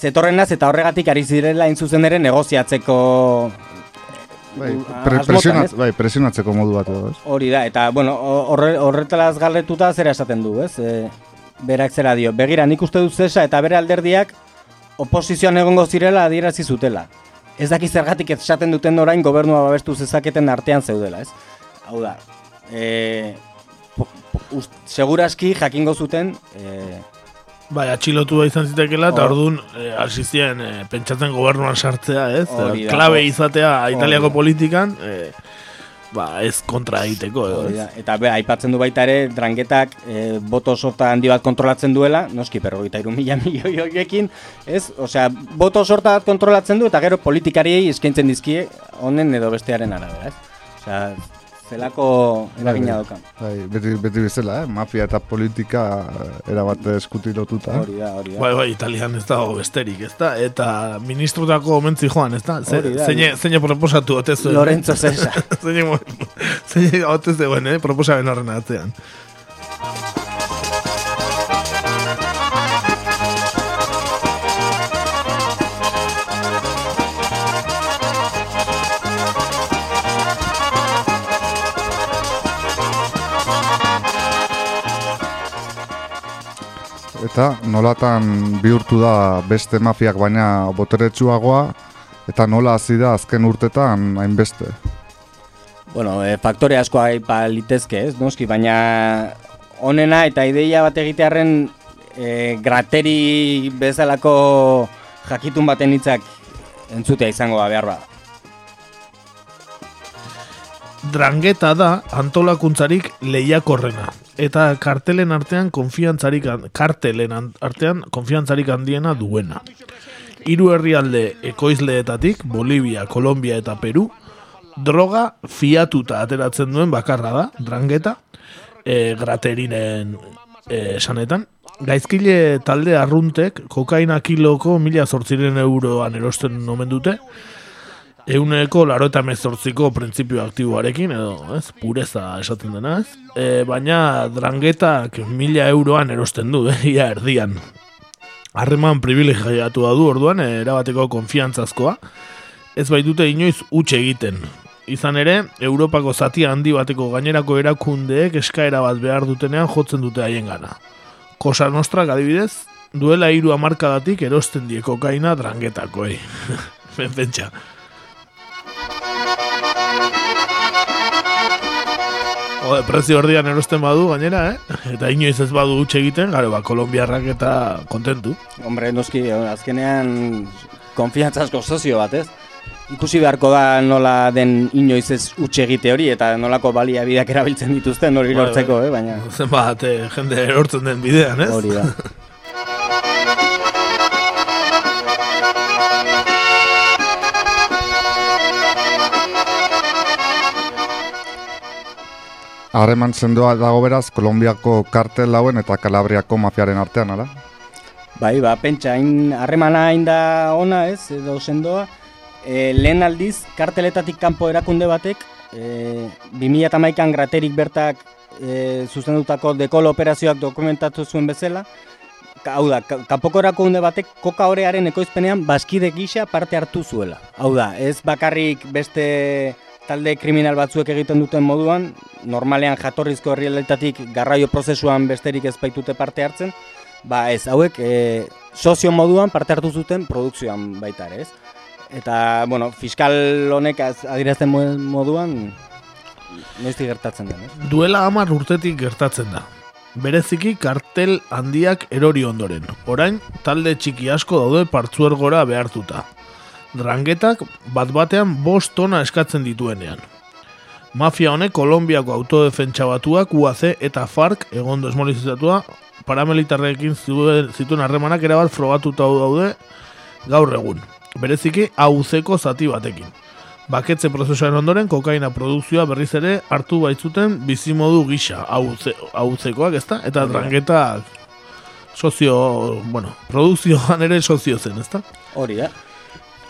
zetorrenaz eta horregatik ari zirela hain zuzen ere negoziatzeko Bai, uh, pre, presionat, bai, presionatzeko modu bat edo? Hori da, eta bueno, horre, horretalaz galdetuta zera esaten du, ez? E, berak zera dio, begira nik uste dut zesa eta bere alderdiak oposizioan egongo zirela adierazi zutela. Ez daki zergatik esaten duten orain gobernua babestu zezaketen artean zeudela, ez? Hau da, e, po, po, ust, seguraski jakingo zuten e, Bai, atxilotua izan zitekela, eta Hor- orduan e, hasi ziren e, pentsatzen gobernuan sartzea, ez? Hori da. Klabe izatea Italiako da. politikan, e, ba, ez kontra egiteko, edo. Eta be, aipatzen du baita ere, drangetak e, boto sorta handi bat kontrolatzen duela, noski perrogeita iru mila milioi horiekin, ez? Osea, boto sorta bat kontrolatzen du eta gero politikariei eskaintzen dizkie honen edo bestearen arabera, ez? Osea, zelako eragina daukan. Bai, beti, beti bezala, eh? mafia eta politika erabat eskuti lotuta. Hori da, hori da. Bai, bai, italian ez dago besterik, ez da? Eta ministrotako mentzi joan, ez da? Ze, da. zeine, zeine proposatu ote zuen. Lorenzo Cesa. zeine, zeine ote zeuen, eh? Proposamen horren atzean. Eta nolatan bihurtu da beste mafiak baina boteretsuagoa Eta nola hasi da azken urtetan hainbeste? Bueno, e, faktore asko aipa litezke, ez, noski, baina onena eta ideia bat egitearen e, grateri bezalako jakitun baten hitzak entzutea izango da behar bada. Drangeta da antolakuntzarik lehiakorrena eta kartelen artean konfiantzarik kartelen artean konfiantzarik handiena duena. Hiru herrialde ekoizleetatik Bolivia, Kolombia eta Peru droga fiatuta ateratzen duen bakarra da, drangeta, e, graterinen e, sanetan. Gaizkile talde arruntek kokaina kiloko mila zortziren euroan erosten nomen dute, Euneko laro eta mezortziko printzipio aktiboarekin, edo, ez, pureza esaten dena, ez? E, baina drangetak mila euroan erosten du, eh, ia erdian. Harreman privilegiatu du orduan, e, erabateko konfiantzazkoa, ez baitute inoiz utxe egiten. Izan ere, Europako zatia handi bateko gainerako erakundeek eskaera bat behar dutenean jotzen dute haien gana. Kosa nostrak adibidez, duela hiru amarkadatik erosten dieko kaina drangetakoei. Pentsa. Ode, prezio ordian erosten badu gainera, eh? Eta inoiz ez badu utxe egiten, garo, ba, kolombiarrak eta kontentu. Hombre, noski, azkenean konfiantzazko sozio bat, ez? Ikusi beharko da nola den inoiz ez utxe egite hori, eta nolako baliabideak erabiltzen dituzten hori bai, lortzeko, bai. eh? Baina... Zenbat, eh, jende erortzen den bidean, ez? Hori da. Harreman sendoa dago beraz, Kolombiako kartel lauen eta Kalabriako mafiaren artean, ala? Bai, ba, pentsa, harremana hain da ona ez, edo sendoa, e, lehen aldiz, karteletatik kanpo erakunde batek, e, 2008an graterik bertak e, zuzendutako dekolo operazioak dokumentatu zuen bezala, hau da, kanpoko erakunde batek koka horearen ekoizpenean baskide gisa parte hartu zuela. Hau da, ez bakarrik beste talde kriminal batzuek egiten duten moduan, normalean jatorrizko herrialetatik garraio prozesuan besterik ez baitute parte hartzen, ba ez, hauek e, sozio moduan parte hartu zuten produkzioan baita ere, ez? Eta, bueno, fiskal honek adirazten moduan, noizti gertatzen da, ez? Duela hamar urtetik gertatzen da. Bereziki kartel handiak erori ondoren. Orain, talde txiki asko daude partzuergora behartuta drangetak bat batean bost tona eskatzen dituenean. Mafia honek Kolombiako autodefentsa batuak UAC eta FARC egon desmolizatua paramilitarrekin zituen harremanak erabat frogatuta daude gaur egun. Bereziki AUC-ko zati batekin. Baketze prozesuaren ondoren kokaina produkzioa berriz ere hartu baitzuten bizimodu gisa AUC-koak ezta? Eta drangetak sozio, bueno, produkzioan ere sozio zen, ezta? Hori da.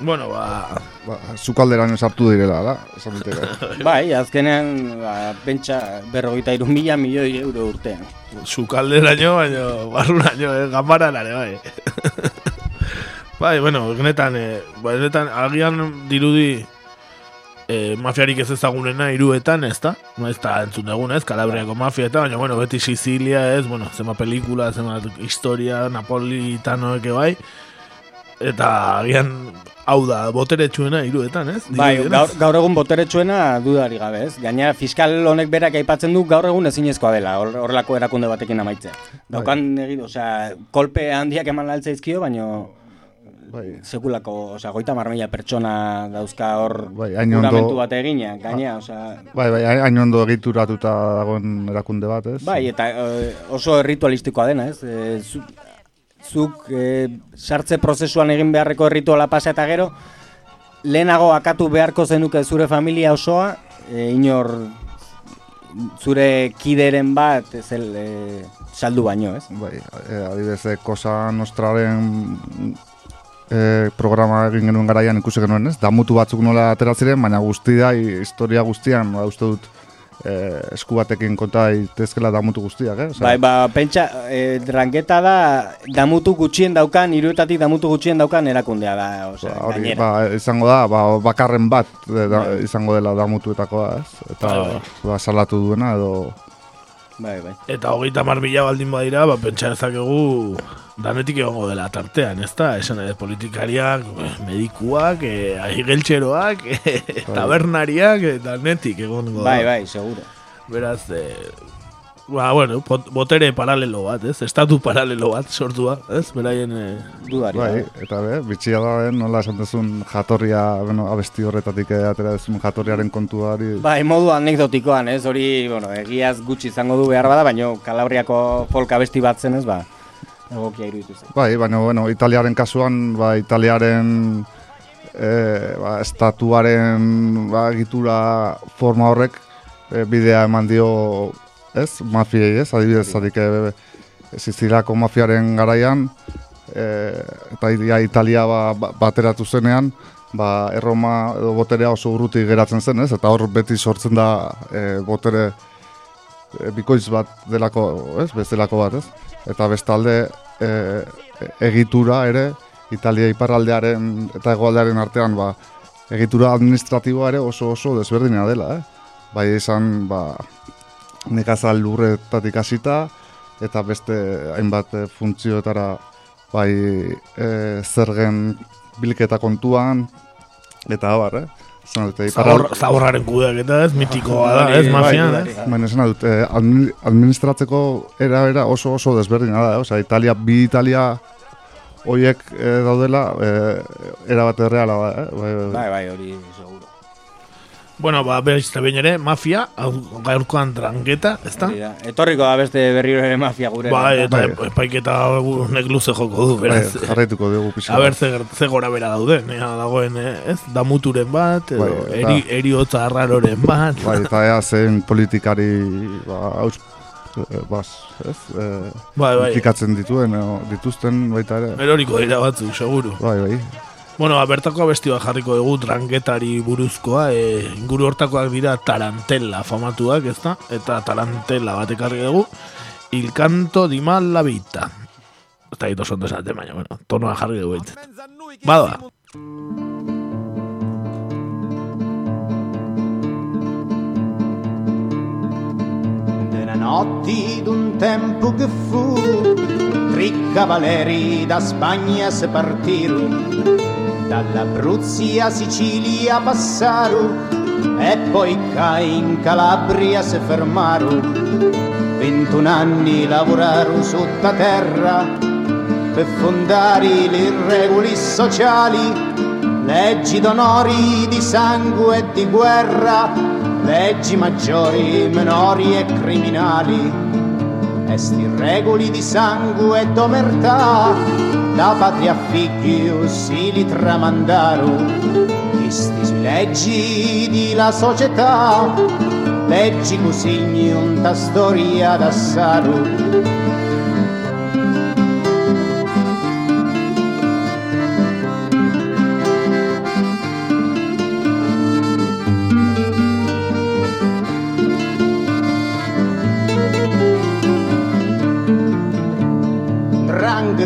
Bueno, ba... ba Zukalderan esartu direla, da? Esan bai, azkenean, ba, pentsa berrogeita irun mila milioi euro urtean. Zukalderaino, baina barrunaino, eh? gambaran bai. bai, bueno, genetan, eh, ba, genetan, agian dirudi eh, mafiarik ez ezagunena iruetan, ez da? No, ez da entzun egun, ez? Kalabriako mafia eta, baina, bueno, beti Sicilia, ez? Bueno, zema pelikula, zema historia, napolitanoek bai eta agian hau da boteretsuena iruetan, ez? Bai, gaur, gaur egun boteretsuena dudari gabe, ez? Gaina fiskal honek berak aipatzen du gaur egun ezinezkoa dela, horrelako erakunde batekin amaitzea. Bai. Daukan, bai. osea, kolpe handiak eman izkio, baina bai. sekulako, osea, goita marmila pertsona dauzka hor bai, juramentu bat egina, gaina, osea... Bai, bai, hain ondo egituratuta dagoen erakunde bat, ez? Bai, eta eh, oso ritualistikoa dena, ez? E, zuk e, sartze prozesuan egin beharreko errituala pasa eta gero, lehenago akatu beharko zenuke zure familia osoa, e, inor zure kideren bat ez el, e, saldu baino, ez? Bai, e, adibidez, Kosa Nostraren e, programa egin genuen garaian ikusi genuen, ez? Damutu batzuk nola ateratzen, baina guzti da, historia guztian, ba, uste dut, eh, esku batekin konta daitezkela damutu guztiak, eh? bai, ba, pentsa, eh, drangeta da damutu gutxien daukan, iruetatik damutu gutxien daukan erakundea da, osea, ba, hori, ba, izango da, ba, bakarren bat da, bai. izango dela damutuetakoa, ez? Eta, bai, bai. ba, salatu duena, edo... Bai, bai. Eta hogeita mar mila baldin badira, ba, pentsa dezakegu danetik egongo dela tartean, ez da? Esan ere, politikariak, medikuak, eh, ahigeltxeroak, eh, tabernariak, eh, danetik egongo. Bai, bai, seguro. Beraz, eh, ba, bueno, botere paralelo bat, ez? Estatu paralelo bat sortua, ez? Beraien... Eh, Dudari. Bai, eta be, bitxia da, eh, nola esan duzun jatorria, bueno, abesti horretatik eh, atera duzun jatorriaren kontuari. Bai, modu anekdotikoan, ez? Hori, bueno, egiaz gutxi izango du behar bada, baina Kalabriako folk abesti bat zen, ez, ba, egokia iruditu zen. Bai, baina, bueno, Italiaren kasuan, ba, Italiaren e, ba, estatuaren ba, egitura forma horrek e, bidea eman dio, ez, mafiei, ez, adibidez, zatik, e, Sizilako mafiaren garaian, e, eta ia Italia ba, ba- bateratu zenean, ba, erroma edo boterea oso urruti geratzen zen, ez, eta hor beti sortzen da e, botere e, bikoitz bat delako, ez, bezalako bat, ez? Eta bestalde e, egitura ere Italia iparraldearen eta hegoaldearen artean ba, egitura administratiboa ere oso oso desberdina dela, eh? Bai izan ba nekazal lurretatik hasita eta beste hainbat eh, funtzioetara bai e, zergen bilketa kontuan eta abar, eh? Zabor, zaborraren kudeaketa, ez? Mitikoa da, ez? Mafian, ez? Baina esan dut, eh, admi- administratzeko era era oso oso desberdina da, eh? Osea, Italia, bi Italia hoiek eh, daudela, eh, era bat erreala da, eh? Bai, bai, Bai, bai, hori. Bueno, ba, eta behin ere, mafia, gaurkoan drangeta, ez da? Etorriko da beste berriro ere mafia gure. Bai, eta epaiketa nek luze joko du, beraz. Bai, jarraituko dugu pixka A ber, bat. ze, ze gora bera dauden, ea, dagoen, eh, ez? Damuturen bat, edo Bai, eta- eri, eriotza arraroren bat. Bai, eta ea zen politikari ba, haus, eh, bas, ez? Eh, Bai, bai. dituen, o, dituzten baita ere. Eroriko dira batzuk, seguru. Bai, bai. Bueno, ba, bertako abesti bat jarriko dugu drangetari buruzkoa, e, inguru hortakoak dira tarantella famatuak, ez da? Eta tarantella bat ekarri dugu, Il canto di mal la vita. Eta hito ondo esaten, baina, bueno, tonoa jarri dugu behintzat. Bada, Nella notti d'un tempo che fu, tre cavalieri da Spagna se partirono, dall'Abruzzi a Sicilia passarono e poi ca in Calabria se fermarono. 21 anni lavorarono sotto terra per fondare le regole sociali, leggi d'onori, di sangue e di guerra, leggi maggiori, minori e criminali. E sti regoli di sangue e d'omertà, da patria figli si li tramandaro. Questi sui leggi di la società, leggi così unta storia d'assaro.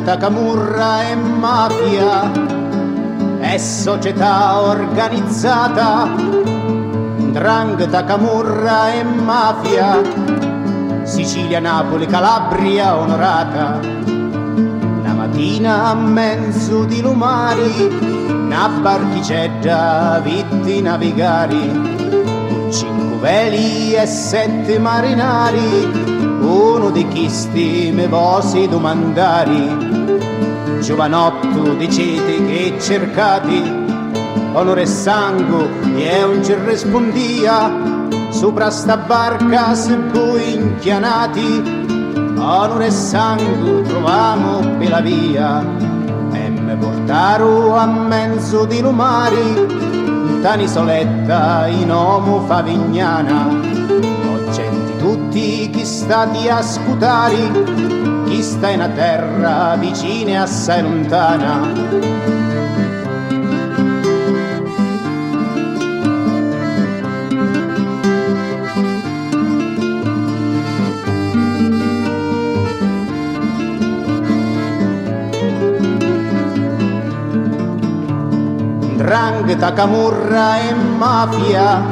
Drangheta, camurra e mafia è società organizzata. Drangheta, camurra e mafia, Sicilia, Napoli, Calabria onorata. La mattina a mezzo di lumari, una barchicetta vitti navigari. Cinque veli e sette marinari, uno di chi stime vosi domandari. Giovanotto dicete che cercati, onore e sangue e un ci rispondia, sopra sta barca se voi inchianati, onore e sangue trovamo per la via, e me portaro a mezzo di lumari, tanisoletta in omo favignana, ho gente tutti chi stati a scutari, chi sta in terra vicina e assai lontana. Drangheta, camurra e mafia,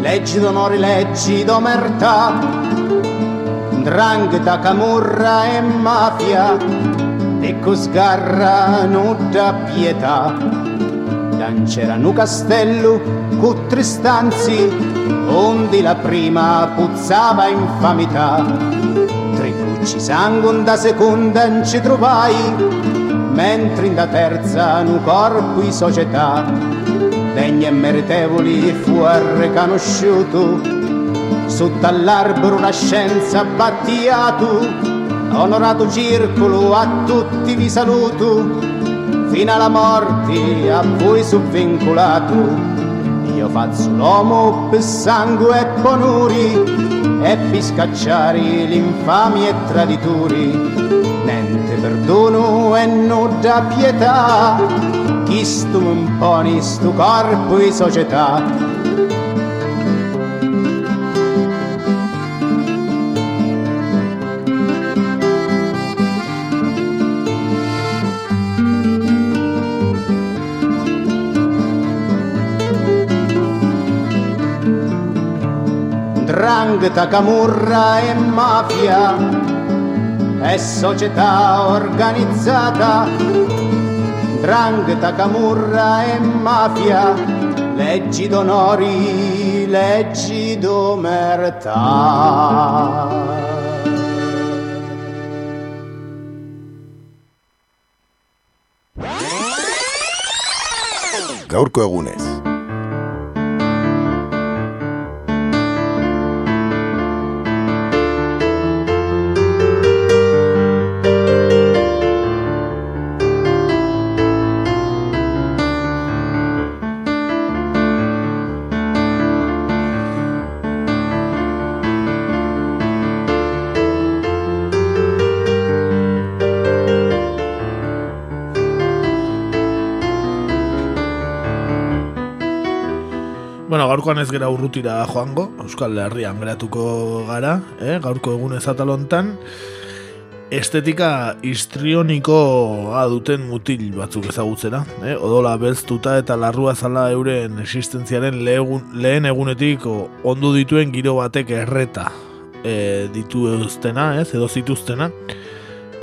leggi d'onore, leggi d'omertà, Ndrangheta, camurra e mafia, e cosgarra nuda pietà. Dan c'erano castello cu tristanzi, onde la prima puzzava infamità. Tribucci sangue da seconda non ci trovai, mentre in da terza nu corpo in società. Degni e meritevoli fu riconosciuto, sotto all'albero la scienza battiato, onorato circolo a tutti vi saluto, fino alla morte a voi subvincolato. Io faccio l'uomo per sangue e ponuri e per scacciare l'infami e traditori. Niente perdono e nuda pietà, chi stu imponi stu corpo e società. Drangheta, camurra e mafia è società organizzata. Drangheta, camurra e mafia, leggi d'onori, leggi d'omertà. Gaurko egunez. Gaurkoan ez gera urrutira joango, Euskal Herrian geratuko gara, eh? gaurko egun ezatalontan, estetika histrionikoa duten mutil batzuk ezagutzera, eh? odola belztuta eta larrua zala euren existentziaren lehegun, lehen egunetik ondu dituen giro batek erreta eh, dituztena, ez, edo zituztena,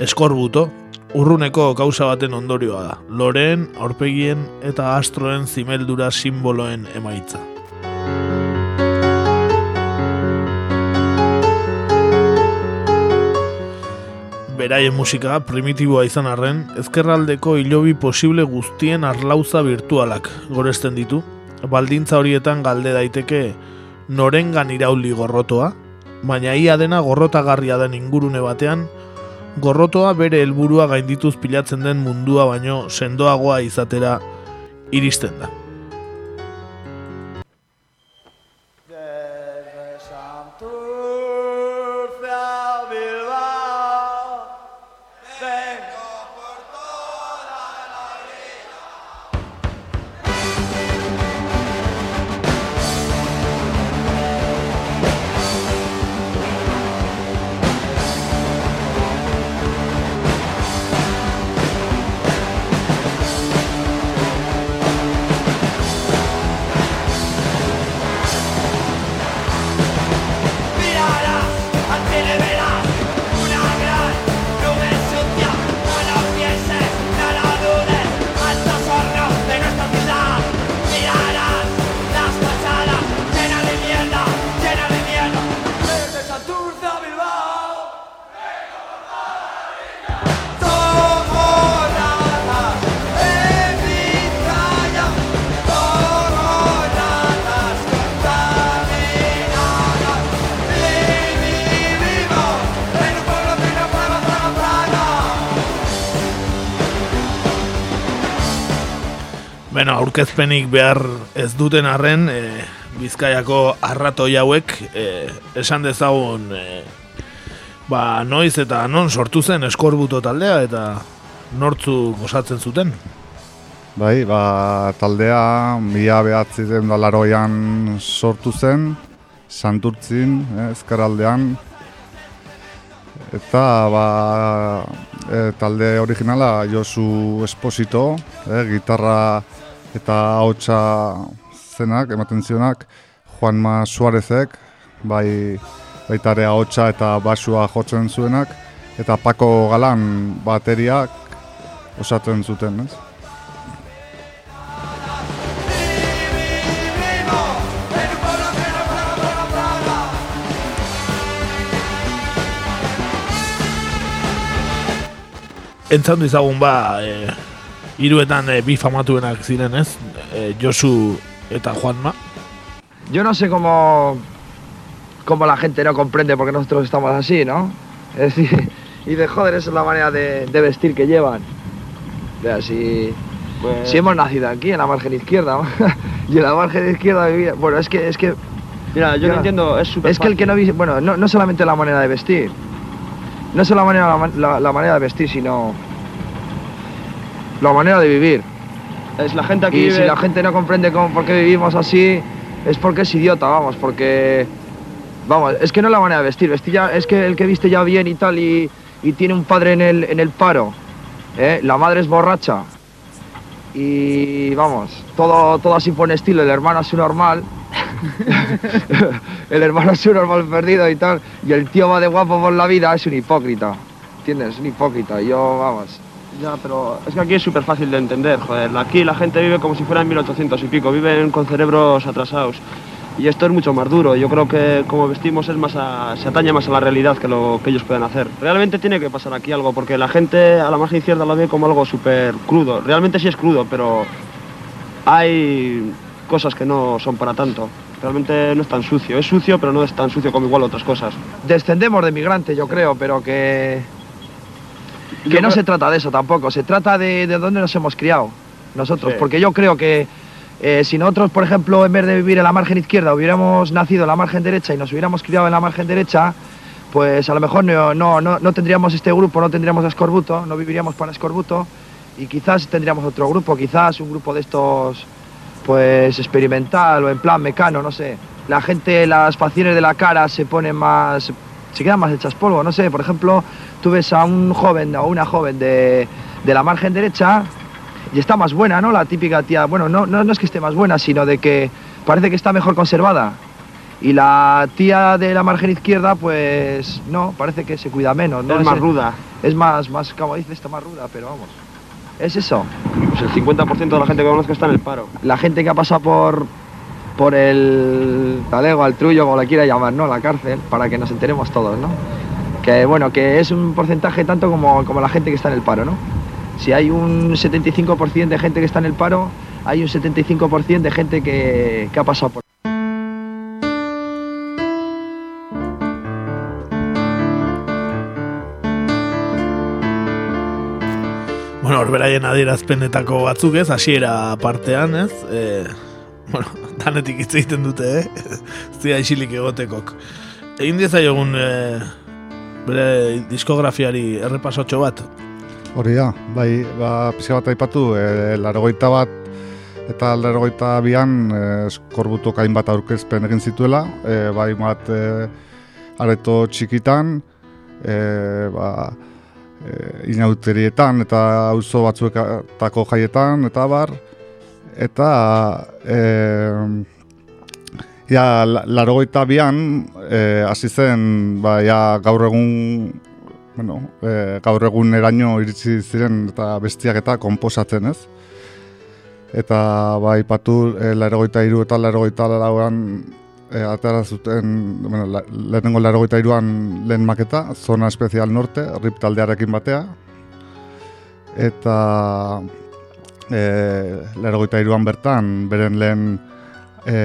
eskorbuto, urruneko kausa baten ondorioa da, loren, aurpegien eta astroen zimeldura simboloen emaitza. Beraien musika primitiboa izan arren, ezkerraldeko hilobi posible guztien arlauza virtualak goresten ditu, baldintza horietan galde daiteke norengan irauli gorrotoa, baina ia dena gorrotagarria den ingurune batean, gorrotoa bere helburua gaindituz pilatzen den mundua baino sendoagoa izatera iristen da. Beno, aurkezpenik behar ez duten arren, e, Bizkaiako arratoi hauek e, esan dezagun e, ba, noiz eta non sortu zen eskorbuto taldea eta nortzu gozatzen zuten. Bai, ba, taldea mila behatzi den dalaroian sortu zen, santurtzin, ezkerraldean, eta ba, e, talde originala Josu Esposito, eh, gitarra eta hautsa zenak, ematen zionak, Juanma Suarezek, bai baitare ahotsa eta basua jotzen zuenak, eta Pako Galan bateriak osatzen zuten, ez? Entzandu izagun ba, e, iruetan e, bi famatuenak ziren ez, e, Josu eta Juanma. Yo no sé cómo, cómo la gente no comprende por qué nosotros estamos así, ¿no? Es decir, y de joder, esa es la manera de, de vestir que llevan. Pues- Si hemos nacido aquí, en la margen izquierda, y en la margen izquierda vivía. Bueno, es que. Es que Mira, yo no entiendo, es súper Es que el que no Bueno, no, no solamente la manera de vestir. No solo la manera, la, man- la- la manera de vestir, sino. La manera de vivir. Es la gente aquí Y vive- si la gente no comprende cómo, por qué vivimos así, es porque es idiota, vamos, porque. Vamos, es que no es la manera de vestir, vestir ya, es que el que viste ya bien y tal y, y tiene un padre en el, en el paro, ¿eh? la madre es borracha y vamos, todo, todo así pone estilo, el hermano es un normal, el hermano es un normal perdido y tal, y el tío va de guapo por la vida, es un hipócrita, ¿entiendes? Es un hipócrita, yo, vamos, Ya, pero es que aquí es súper fácil de entender, joder. Aquí la gente vive como si fuera en 1800 y pico, viven con cerebros atrasados. Y esto es mucho más duro. Yo creo que como vestimos es más a- se atañe más a la realidad que lo que ellos pueden hacer. Realmente tiene que pasar aquí algo, porque la gente a la margen izquierda lo ve como algo súper crudo. Realmente sí es crudo, pero hay cosas que no son para tanto. Realmente no es tan sucio. Es sucio, pero no es tan sucio como igual otras cosas. descendemos de migrantes, yo creo, pero que, que Yo no creo- se trata de eso tampoco, se trata de, de dónde nos hemos criado nosotros, Sí. porque yo creo que eh, si nosotros, por ejemplo, en vez de vivir en la margen izquierda, hubiéramos nacido en la margen derecha y nos hubiéramos criado en la margen derecha, pues a lo mejor no, no, no, no tendríamos este grupo, no tendríamos a Escorbuto, no viviríamos para Escorbuto y quizás tendríamos otro grupo, quizás un grupo de estos pues experimental o en plan mecano, no sé. La gente, las facciones de la cara se ponen más, se quedan más hechas polvo, no sé. Por ejemplo, tú ves a un joven o una joven de, de la margen derecha y está más buena, ¿no? La típica tía, bueno, no, no, no es que esté más buena, sino de que parece que está mejor conservada. Y la tía de la margen izquierda, pues no, parece que se cuida menos, ¿no? Es más Ese- ruda. Es más, más, como dice, está más ruda, pero vamos. Es eso. Pues el 50% de la gente que conozco está en el paro. La gente que ha pasado por por el talego, al trullo, como la quiera llamar, ¿no? La cárcel, para que nos enteremos todos, ¿no? Que bueno, que es un porcentaje tanto como, como la gente que está en el paro, ¿no? Si hay un 75% de gente que está en el paro, hay un 75% de gente que, que ha pasado por... Bueno, horberaien adierazpenetako batzuk ez, hasiera partean ez, e, bueno, danetik hitz egiten dute, eh? Zia isilik egotekok. Egin diezaiogun e, bere diskografiari errepasotxo bat. Hori da, bai, ba, pixka bat aipatu, e, larogeita bat eta larogeita bian e, eskorbutok hainbat aurkezpen egin zituela, e, bai bat e, areto txikitan, e, ba, e, inauterietan eta auzo batzuetako jaietan eta bar, eta e, ja, la- larogeita bian e, hasi zen ba, ja, gaur egun bueno, e, gaur egun eraino iritsi ziren eta bestiak eta konposatzen ez. Eta bai patu e, larogeita iru eta larogeita lauan e, atera zuten, bueno, la, lehenengo larogeita iruan lehen maketa, Zona Espezial Norte, RIP taldearekin batea. Eta e, larogeita iruan bertan, beren lehen e,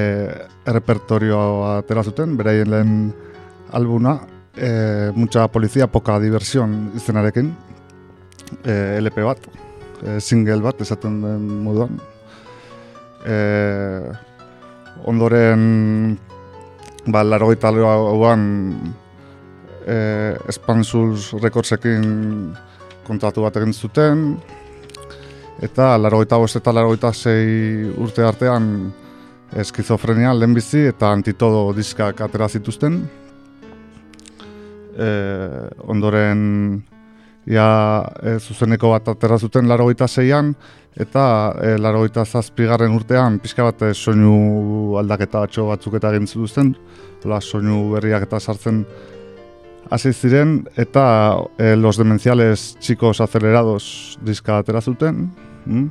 errepertorioa atera zuten, beraien lehen albuna, e, mucha policía, poca diversión izenarekin, e, LP bat, e, single bat, esaten den moduan. E, ondoren, ba, larogeita lauan, e, Expansus Recordsekin kontratu bat egin zuten, eta larogeita bost eta larogeita sei urte artean eskizofrenia lehenbizi eta antitodo diskak atera zituzten. E, ondoren ja e, zuzeneko bat atera zuten larogeita zeian, eta e, larogeita zazpigarren urtean pixka bat e, soinu aldaketa batxo batzuk eta egin zituzten, la soinu berriak eta sartzen hasi ziren, eta e, los demenciales chicos acelerados diska atera zuten, mm?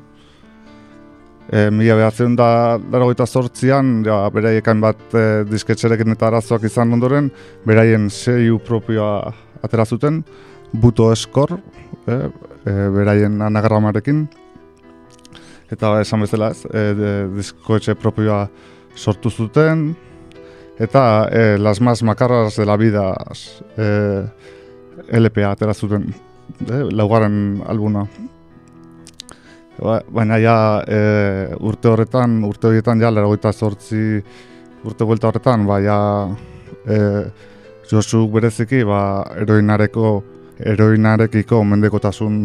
E, mila behatzen da larogeita zortzian, ja, beraiekan bat e, disketxerekin eta arazoak izan ondoren, beraien seiu propioa atera zuten, buto eskor, e, e, beraien anagramarekin, eta esan bezala ez, e, de, diskoetxe propioa sortu zuten, eta e, las más makarras de la vida e, LPA atera zuten, e, laugarren albuna. Ba, baina ja e, urte horretan, urte horietan ja, leragoita zortzi urte buelta horretan, ba, ja, e, Josu bereziki, ba, eroinareko, eroinarekiko mendekotasun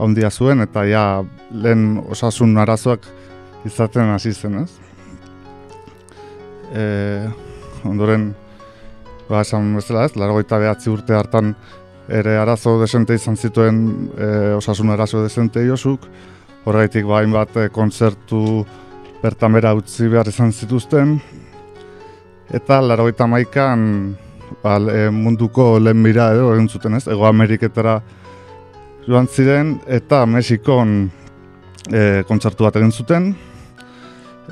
handia zuen, eta ja, lehen osasun arazoak izaten hasi zen, ez? E, ondoren, ba, esan bezala ez, leragoita behatzi urte hartan, ere arazo desente izan zituen e, osasun arazo desente josuk, horregatik bain ba, bat e, kontzertu bertan utzi behar izan zituzten, eta larogeita maikan ba, e, munduko lehen mira edo egin zuten ez, Ego Ameriketara joan ziren, eta Mexikon e, kontzertu bat egin zuten,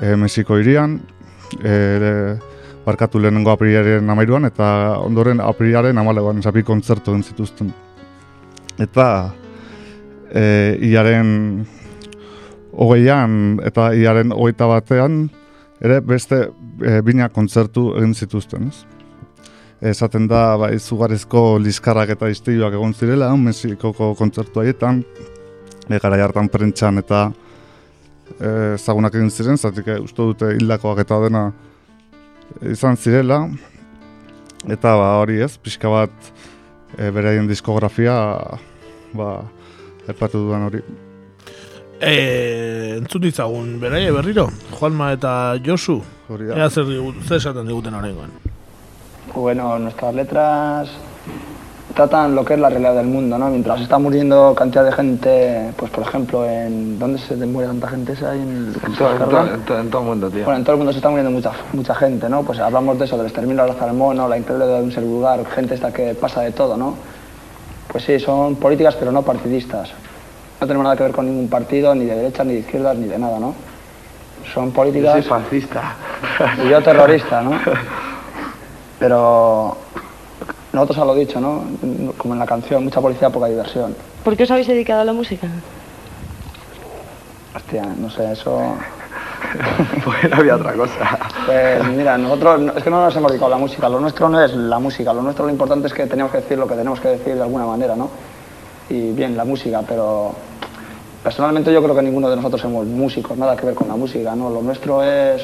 e, Mexiko irian, e, barkatu lehenengo aprilaren amairuan, eta ondoren aprilaren amalegoan esapi kontzertu den zituzten. Eta e, iaren hogeian eta iaren hogeita batean, ere beste e, bina kontzertu egin zituzten. Ez? Esaten da, ba, izugarrizko liskarrak eta iztioak egon zirela, Mexikoko kontzertu haietan, e, gara jartan prentxan eta e, zagunak egin ziren, zatik e, uste dute hildakoak eta dena izan zirela. Eta ba hori ez, pixka bat e, beraien diskografia ba epatu dudan hori. E, entzun ditzagun, beraie berriro, Juanma eta Josu, ea zer, zer esaten diguten horrengoan. Bueno, nuestras letras tratan lo que es la realidad del mundo, ¿no? Mientras está muriendo cantidad de gente, pues por ejemplo, en ¿dónde se muere tanta gente? ¿Es ahí en, en, todo, en, todo, en, todo, en, todo, el mundo, tío. Bueno, en todo el mundo se está muriendo mucha mucha gente, ¿no? Pues hablamos de eso, del exterminio de la mono, la increíble de un ser vulgar, gente esta que pasa de todo, ¿no? Pues sí, son políticas pero no partidistas. No tenemos nada que ver con ningún partido, ni de derechas, ni de izquierdas, ni de nada, ¿no? Son políticas... Yo soy fascista. Y yo terrorista, ¿no? Pero nosotros a lo dicho, ¿no? Como en la canción, mucha policía, poca diversión. ¿Por qué os habéis dedicado a la música? Hostia, no sé, eso... pues no había otra cosa. Pues mira, nosotros, es que no nos hemos dedicado a la música, lo nuestro no es la música, lo nuestro lo importante es que tenemos que decir lo que tenemos que decir de alguna manera, ¿no? Y bien, la música, pero personalmente yo creo que ninguno de nosotros somos músicos, nada que ver con la música, ¿no? Lo nuestro es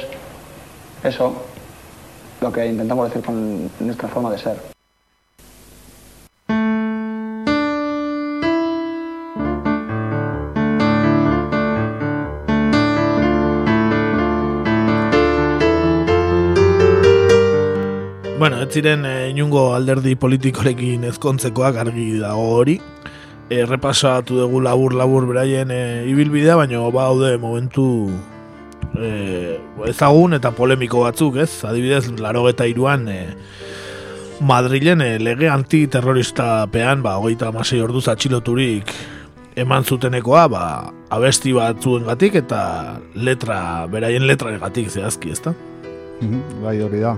eso, lo que intentamos decir con nuestra forma de ser. Bueno, ez ziren e, inungo alderdi politikorekin ezkontzekoak argi dago hori. E, repasatu dugu labur labur beraien e, ibilbidea, baina baude momentu e, ezagun eta polemiko batzuk, ez? Adibidez, laro eta iruan e, Madrilen e, lege antiterrorista pean, ba, hogeita amasei orduz atxiloturik eman zutenekoa, ba, abesti bat gatik eta letra, beraien letra egatik zehazki, ezta? bai hori da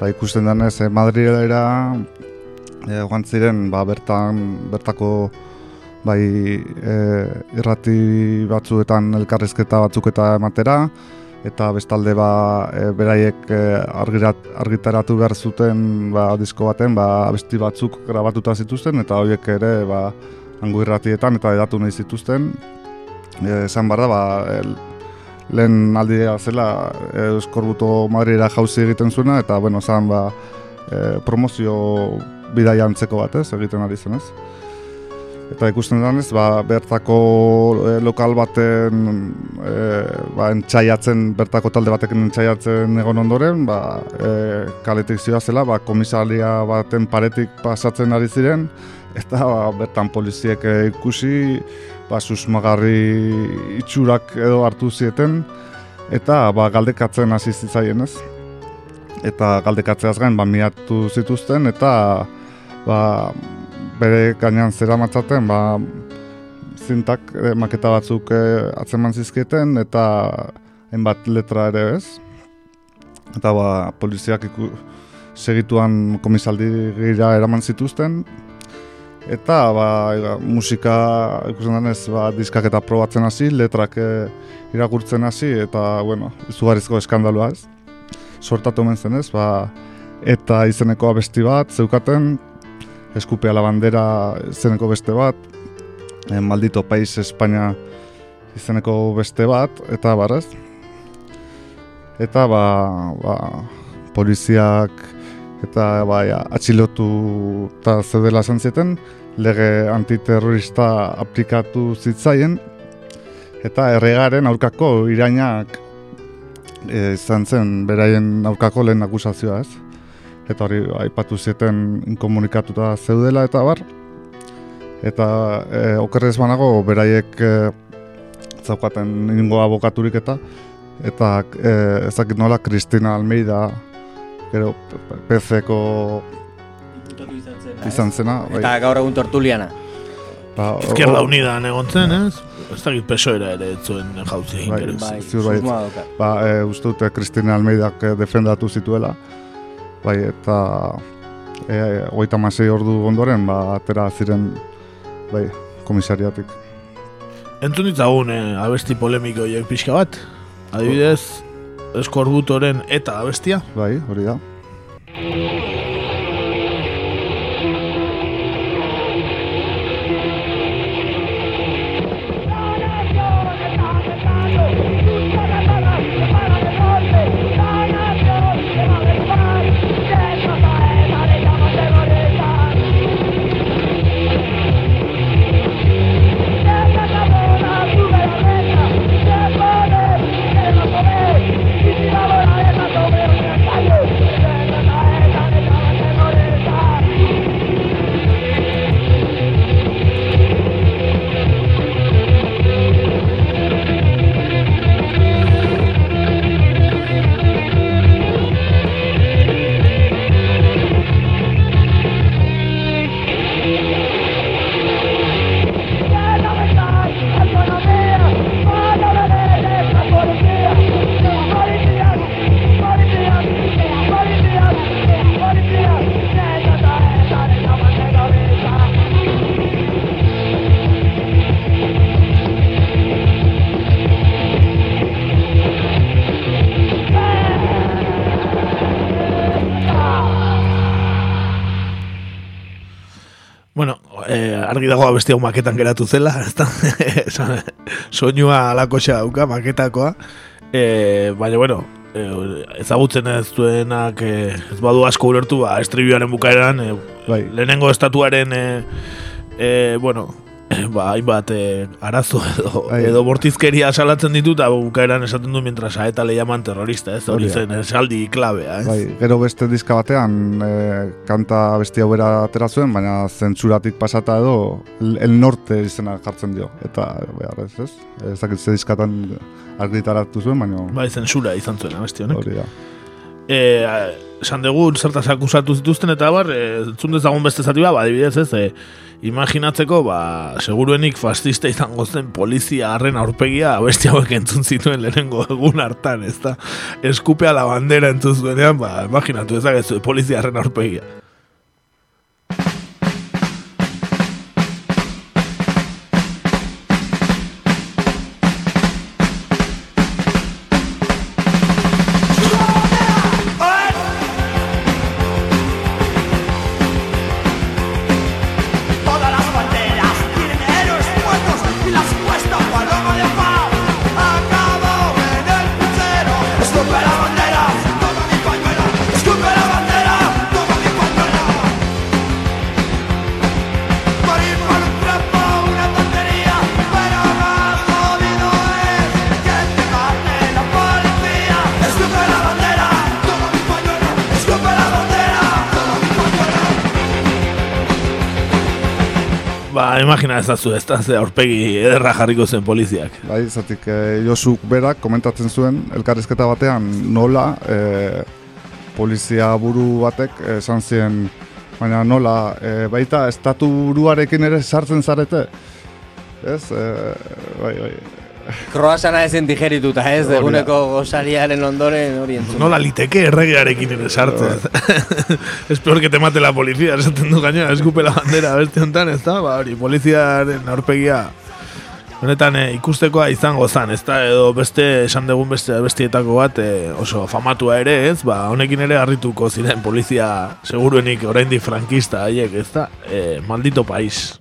ba, ikusten denez eh, Madrilera eh, joan ziren ba, bertan bertako bai eh, irrati batzuetan elkarrezketa batzuk eta ematera eta bestalde ba, eh, beraiek eh, argirat, argitaratu behar zuten ba, disko baten ba, abesti batzuk grabatuta zituzten eta horiek ere ba, hango irratietan eta edatu nahi zituzten. Esan barra ba, el, lehen aldea zela Euskorbuto Madrira jauzi egiten zuena eta bueno, zan ba, e, promozio bidaia antzeko bat ez, egiten ari zen ez. Eta ikusten denez, ba, bertako e, lokal baten e, ba, entxaiatzen, bertako talde batekin entxaiatzen egon ondoren, ba, e, kaletik zioa zela, ba, komisalia baten paretik pasatzen ari ziren, eta ba, bertan poliziek eh, ikusi ba, susmagarri itxurak edo hartu zieten. Eta ba, galdekatzen hasi zitzaien ez? Eta galdekatzeaz gain ba, miatu zituzten eta ba, bere gainean zera matzaten ba, zintak eh, maketa batzuk eh, atzeman zizkieten eta hainbat letra ere ez? Eta ba, poliziak iku, segituan komisaldi gira eraman zituzten eta ba, musika ikusten denez ba, diskak eta probatzen hasi, letrak eh, irakurtzen hasi eta bueno, izugarrizko eskandalua ez. Sortatu omen zen ez, ba, eta izeneko abesti bat zeukaten eskupea la bandera izeneko beste bat eh, maldito país Espainia izeneko beste bat eta barrez eta ba, ba poliziak eta bai, atxilotu eta zedela esan zieten, lege antiterrorista aplikatu zitzaien, eta erregaren aurkako irainak e, izan zen beraien aurkako lehen akusazioa ez. Eta hori aipatu zieten inkomunikatuta zeudela eta bar. Eta e, okerrez banago beraiek e, zaukaten ningo abokaturik eta eta e, ezakit nola Kristina Almeida gero PC-ko izan zena. Bai. Eta gaur egun tortuliana. Ba, Izquierda Unida egon zen, ez? Ez dakit pesoera ere zuen jauzi egin Bai, bai, ziur bai. Ba, e, uste dute Kristina Almeidak eh, defendatu zituela. Bai, eta e, hogeita masei ordu ondoren, ba, atera ziren bai, komisariatik. Entzun ditzagun eh, abesti polemiko horiek pixka bat? Adibidez, eskorbutoren eta abestia? Bai, hori da. Dago abesti hau maketan geratu zela, ezta? Soinua alakoxa dauka maketakoa. Eh, baina, bueno, eh, ezagutzen ez duenak eh, ez badu asko ulertu, ba, estribioaren bukaeran, eh, Bai. lehenengo estatuaren, eh, eh, bueno, ba, hainbat eh, arazo edo, Bai. edo bortizkeria salatzen ditu, eta bukaeran esaten du mientras a ETA le llaman terrorista, ez? Hori zen, esaldi klabea, ez? Bai, gero beste diska batean e, kanta besti hau bera atera zuen, baina zentsuratik pasata edo el, norte izena jartzen dio. Eta, behar ez, ez? Ez dakit ze diskatan argitaratu zuen, baina... Bai, zensura izan zuen, abesti honek. Hori da. eh, esan dugu zertaz akusatu zituzten eta bar, eh, entzun dezagun beste zati ba, adibidez ez, eh, imaginatzeko, ba, seguruenik fascista izango zen polizia harren aurpegia abesti hauek entzun zituen lehenengo egun hartan, ez da, eskupea la bandera entzun zuenean, ba, imaginatu ezagezu, polizia harren aurpegia. Imagina ezazu ez da, ze aurpegi ederra jarriko zen poliziak. Bai, zatik e, Josuk berak komentatzen zuen elkarrizketa batean nola e, polizia buru batek esan zien baina nola e, baita estatu buruarekin ere sartzen zarete. Ez, e, bai, bai. Kroasana ezen digerituta, ez? Hori da. Eguneko gozariaren ondoren hori entzun. Nola liteke erregearekin ere sartzen. es peor que te mate la policía, esaten du gaina, eskupe la bandera beste honetan, ez da? Ba, hori, poliziaren aurpegia Honetan eh, ikustekoa izango zan, ez da, edo beste, esan dugun beste bestietako bat eh, oso famatua ere, ez, ba, honekin ere harrituko ziren polizia seguruenik oraindik frankista haiek, ez da, eh, maldito país.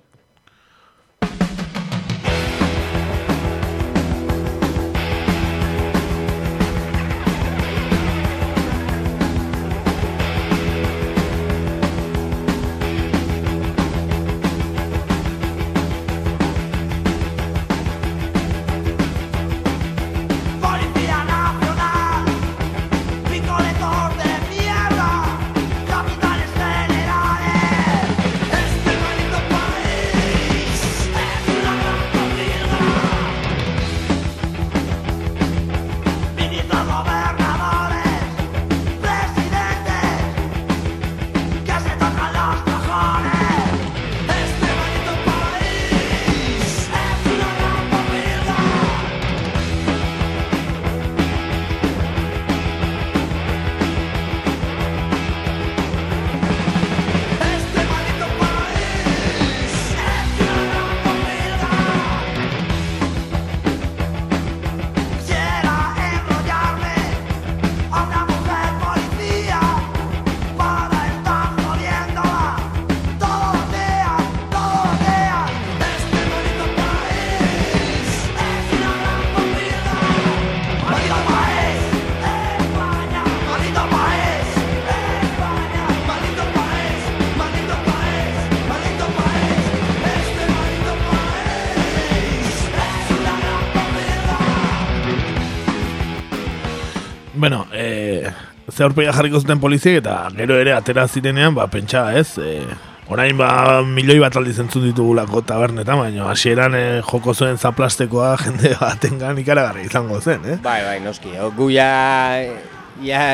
Ze aurpegia jarriko zuten poliziek eta gero ere atera zirenean, ba, pentsa, ez? Eh, orain ba, milioi bat aldiz entzun ditugulako tabernetan, baina hasieran eh, joko zuen zaplastekoa jende batengan ikaragarri izango zen, eh? Bai, bai, noski. O, gu ja,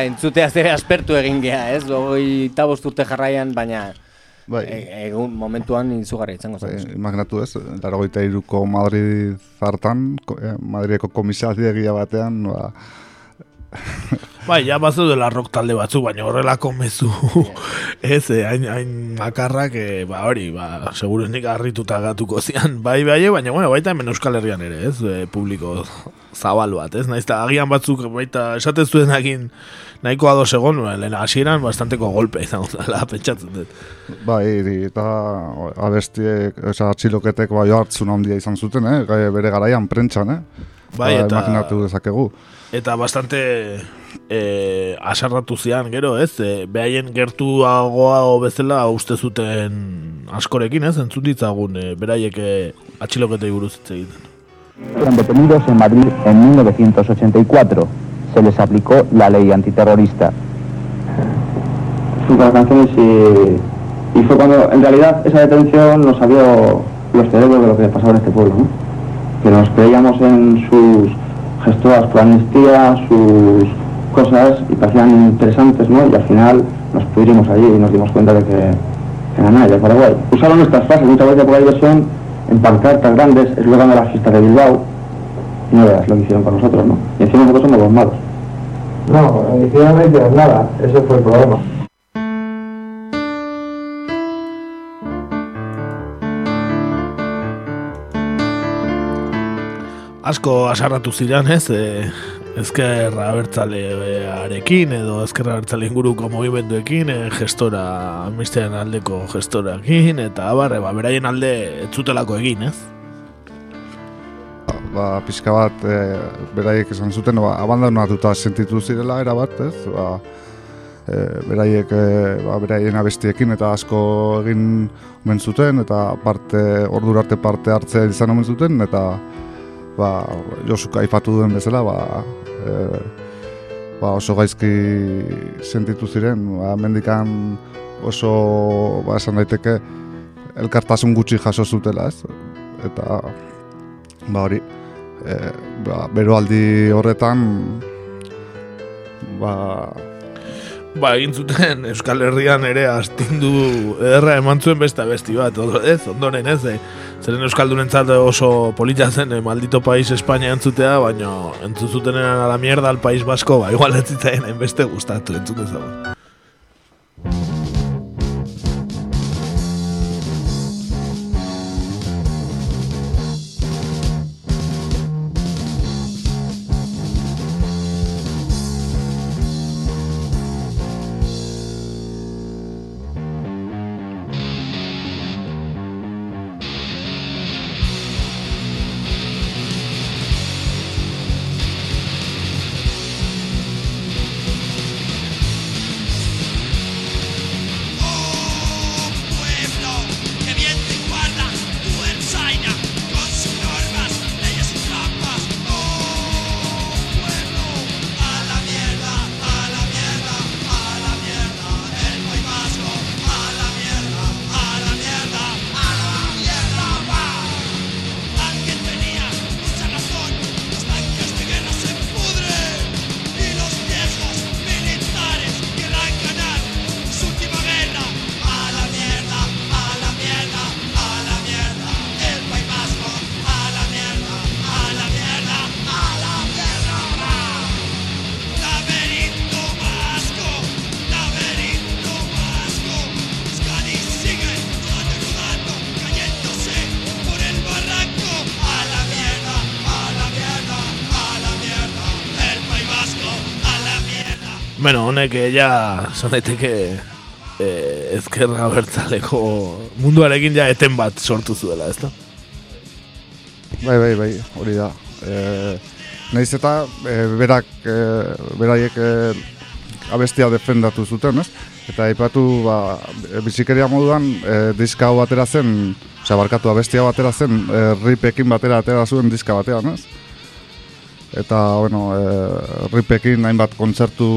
entzutea zere aspertu egin gea, ez? Hogei eta bost urte jarraian, baina Bai. e- egun momentuan izugarri izango zen. Bai, imaginatu ez, larogeita iruko Madrid zartan, eh, Madrideko komisaldiegia batean, ba, Bai, ja bazu dela rock talde batzu, baina horrelako mezu ez, eh, hain, hain makarrak, eh, ba hori, ba, seguruenik harrituta gatuko zian, bai, bai, baina, bueno, baita hemen Euskal Herrian ere, ez, eh, publiko zabal bat, ez, naiz, eta agian batzuk, baita, esatez zuen agin, nahiko ados egon, ba, lehen hasieran bastanteko golpe izango zela, pentsatzen dut. bai, eta abestiek, oza, atxiloketek bai hartzun handia izan zuten, eh? bere garaian prentxan, eh? Bai, Ba, eta- Imaginatu dezakegu. Eta bastante eh, asarratu zian, gero, ez? E, behaien gertuagoa bezala uste zuten askorekin, ez? Entzun ditzagun, e, beraiek e, atxiloketei buruz hitz egiten. Fueron detenidos en Madrid en 1984. Se les aplicó la ley antiterrorista. sus canciones y, y fue cuando en realidad esa detención nos abrió los cerebros de lo que pasaba en este pueblo, ¿no? que nos creíamos en sus gestoras por amnistía, sus cosas y parecían interesantes, ¿no? Y al final nos pudrimos allí y nos dimos cuenta de que, que de Paraguay. Usaron nuestras frases muchas veces por la diversión en pancartas grandes, eslogan de la fiesta de Bilbao, y no veas lo que hicieron con nosotros, ¿no? Y encima nosotros somos los malos. No, inicialmente nada, ese fue el problema. Asko asarratu ziren, ez? E, ezkerra abertzalearekin edo ezkerra abertzale inguruko movimenduekin, e, gestora, amnistiaren aldeko gestorakin, eta abarre, ba, beraien alde ez zutelako egin, ez? ba, pixka bat e, beraiek esan zuten ba, abandonatuta sentitu zirela era bat, ez? Ba, e, beraiek e, ba, beraien abestiekin eta asko egin omen zuten eta parte ordura arte parte hartzea izan omen zuten eta ba, Josuk aipatu duen bezala ba, e, ba, oso gaizki sentitu ziren ba, mendikan oso ba, esan daiteke elkartasun gutxi jaso zutela, ez? Eta, ba hori, e, ba, beroaldi horretan, ba, Ba, egin zuten Euskal Herrian ere astindu ederra eman zuen beste besti bat, odo, ez, ondoren ez, eh? zeren Euskaldunentzat oso polita zen, eh, maldito país Espainia entzutea, baina entzuzutenen la mierda al país basko, ba, igual ez zitzaien hainbeste gustatu entzut ezagun. Honek ja, daiteke eh, ezkerra bertzaleko munduarekin ja eten bat sortu zuela, ez da? Bai, bai, bai, hori da. E, Naiz eta e, berak, e, beraiek e, abestia defendatu zuten, ez? Eta aipatu, ba, bizikeria moduan, e, diska hau batera zen, osea, barkatu abestia batera zen, e, ripekin batera atera zuen diska batean, ez? Eta, bueno, e, ripekin hainbat kontzertu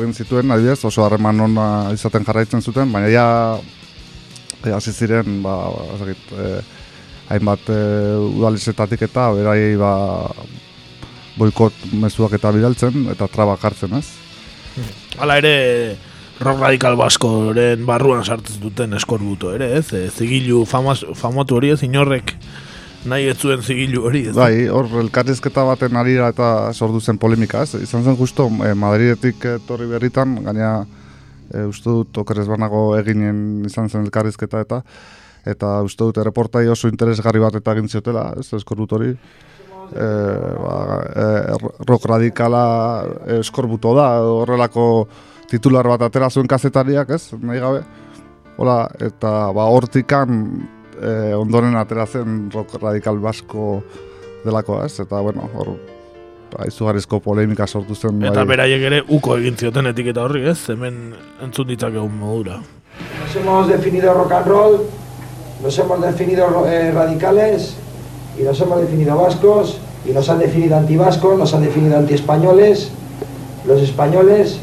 egin zituen, adibidez, oso harreman ona izaten jarraitzen zuten, baina ja, hasi ziren, ba, ez dakit, e, hainbat e, udalizetatik eta beraiei ba, boikot mezuak eta bidaltzen eta trabak hartzen, ez? Hala ere, rock radikal baskoren barruan sartzen duten eskorbuto ere, ez? E, zigilu famatu hori ez, inorrek nahi ez zuen zigilu hori, ez? Bai, hor elkarrizketa baten arira eta sortu zen polemika, ez? Izan zen justo e, Madridetik etorri berritan, gaina e, uste dut okerez banago eginen izan zen elkarrizketa eta eta uste dut erreportai oso interesgarri bat eta egin ziotela, ez, eskorbuto hori. E, ba, e, rock radikala eskorbuto da, horrelako titular bat atera zuen kazetariak, ez, nahi gabe. Hola, eta ba, hortikan e, ondoren atera zen rock radikal basko delako, ez, eta bueno, hor izugarrizko polemika sortu zen. Eta bai. beraiek ere uko egin zioten etiketa horri, ez? Hemen entzun ditzakegun modura. Nos hemos definido rock and roll, nos hemos definido eh, radicales y nos hemos definido vascos y nos han definido antivascos, nos han definido antiespañoles, los españoles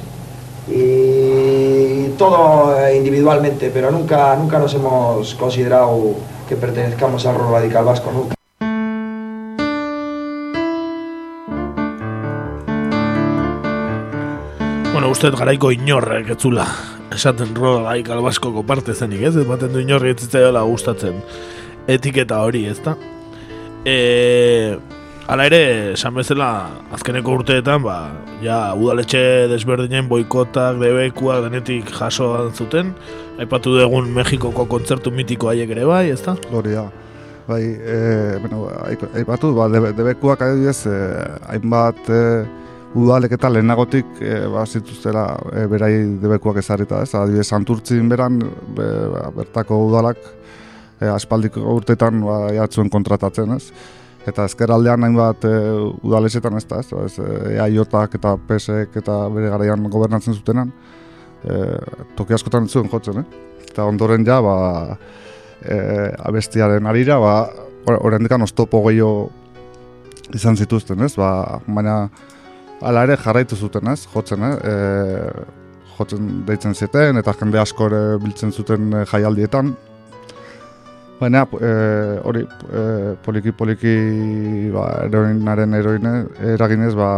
y todo eh, individualmente, pero nunca, nunca nos hemos considerado que pertenezcamos al rock radical vasco, nunca. Bueno, uste dut garaiko inorrek etzula esaten rola radikal baskoko parte zenik, ez? Ematen du inorri ez gustatzen etiketa hori, ez da? Hala ere, esan bezala, azkeneko urteetan, ba, ja, udaletxe desberdinen boikotak, debekuak, denetik jaso zuten. Aipatu dugun Mexikoko kontzertu mitiko haiek ere bai, ez da? Hori da. Bai, e, bueno, aip- aipatu, ba, debe, debekuak adibidez, e, hainbat e, udalek eta lehenagotik e, ba, zituztela e, berai debekuak ezarrita, ez? Adibidez, Santurtzin beran, be, ba, bertako udalak e, aspaldiko urtetan ba, jatzuen kontratatzen, ez? Eta ezkerraldean hainbat e, udalesetan ez da, ez? ez EAJak eta PSek eta bere garaian gobernatzen zutenan, e, toki askotan zuen jotzen, eh? Eta ondoren ja, ba, e, abestiaren arira, ba, horrendikan oztopo gehiago izan zituzten, ez? Ba, baina hala ere jarraitu zuten, ez? Jotzen, eh? E, jotzen deitzen zieten, eta jende asko biltzen zuten jaialdietan. Baina, e, hori, e, poliki poliki ba, heroinaren heroine eraginez, ba,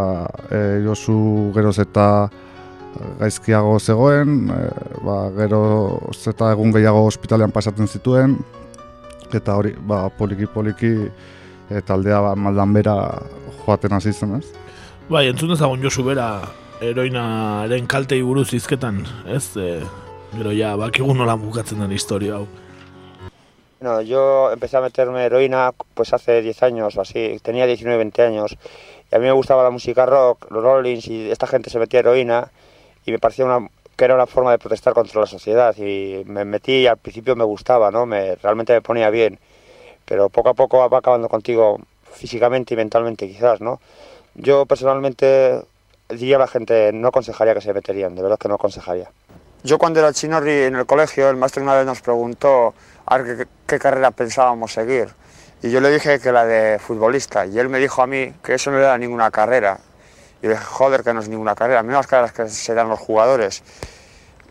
e, Josu geroz eta gaizkiago zegoen, e, ba, geroz eta egun gehiago ospitalean pasatzen zituen, eta hori, ba, poliki poliki e, taldea ba, maldan bera joaten hasi zen, ez? Bai, entzun dezagun Josu bera heroinaren kaltei buruz izketan, ez? E, gero ja, bakigun nola bukatzen den historia hau. Bueno, yo empecé a meterme heroína pues hace 10 años o así, tenía 19, 20 años y a mí me gustaba la música rock, los Rollins y esta gente se metía heroína y me parecía una, que era una forma de protestar contra la sociedad y me metí y al principio me gustaba, ¿no? Me, realmente me ponía bien, pero poco a poco va acabando contigo físicamente y mentalmente quizás, ¿no? Yo personalmente diría a la gente, no aconsejaría que se meterían, de verdad que no aconsejaría. Yo cuando era chinorri en el colegio, el maestro una vez nos preguntó a ver qué, carrera pensábamos seguir. Y yo le dije que la de futbolista. Y él me dijo a mí que eso no era ninguna carrera. Y le dije, joder, que no es ninguna carrera. Las carreras que se dan los jugadores.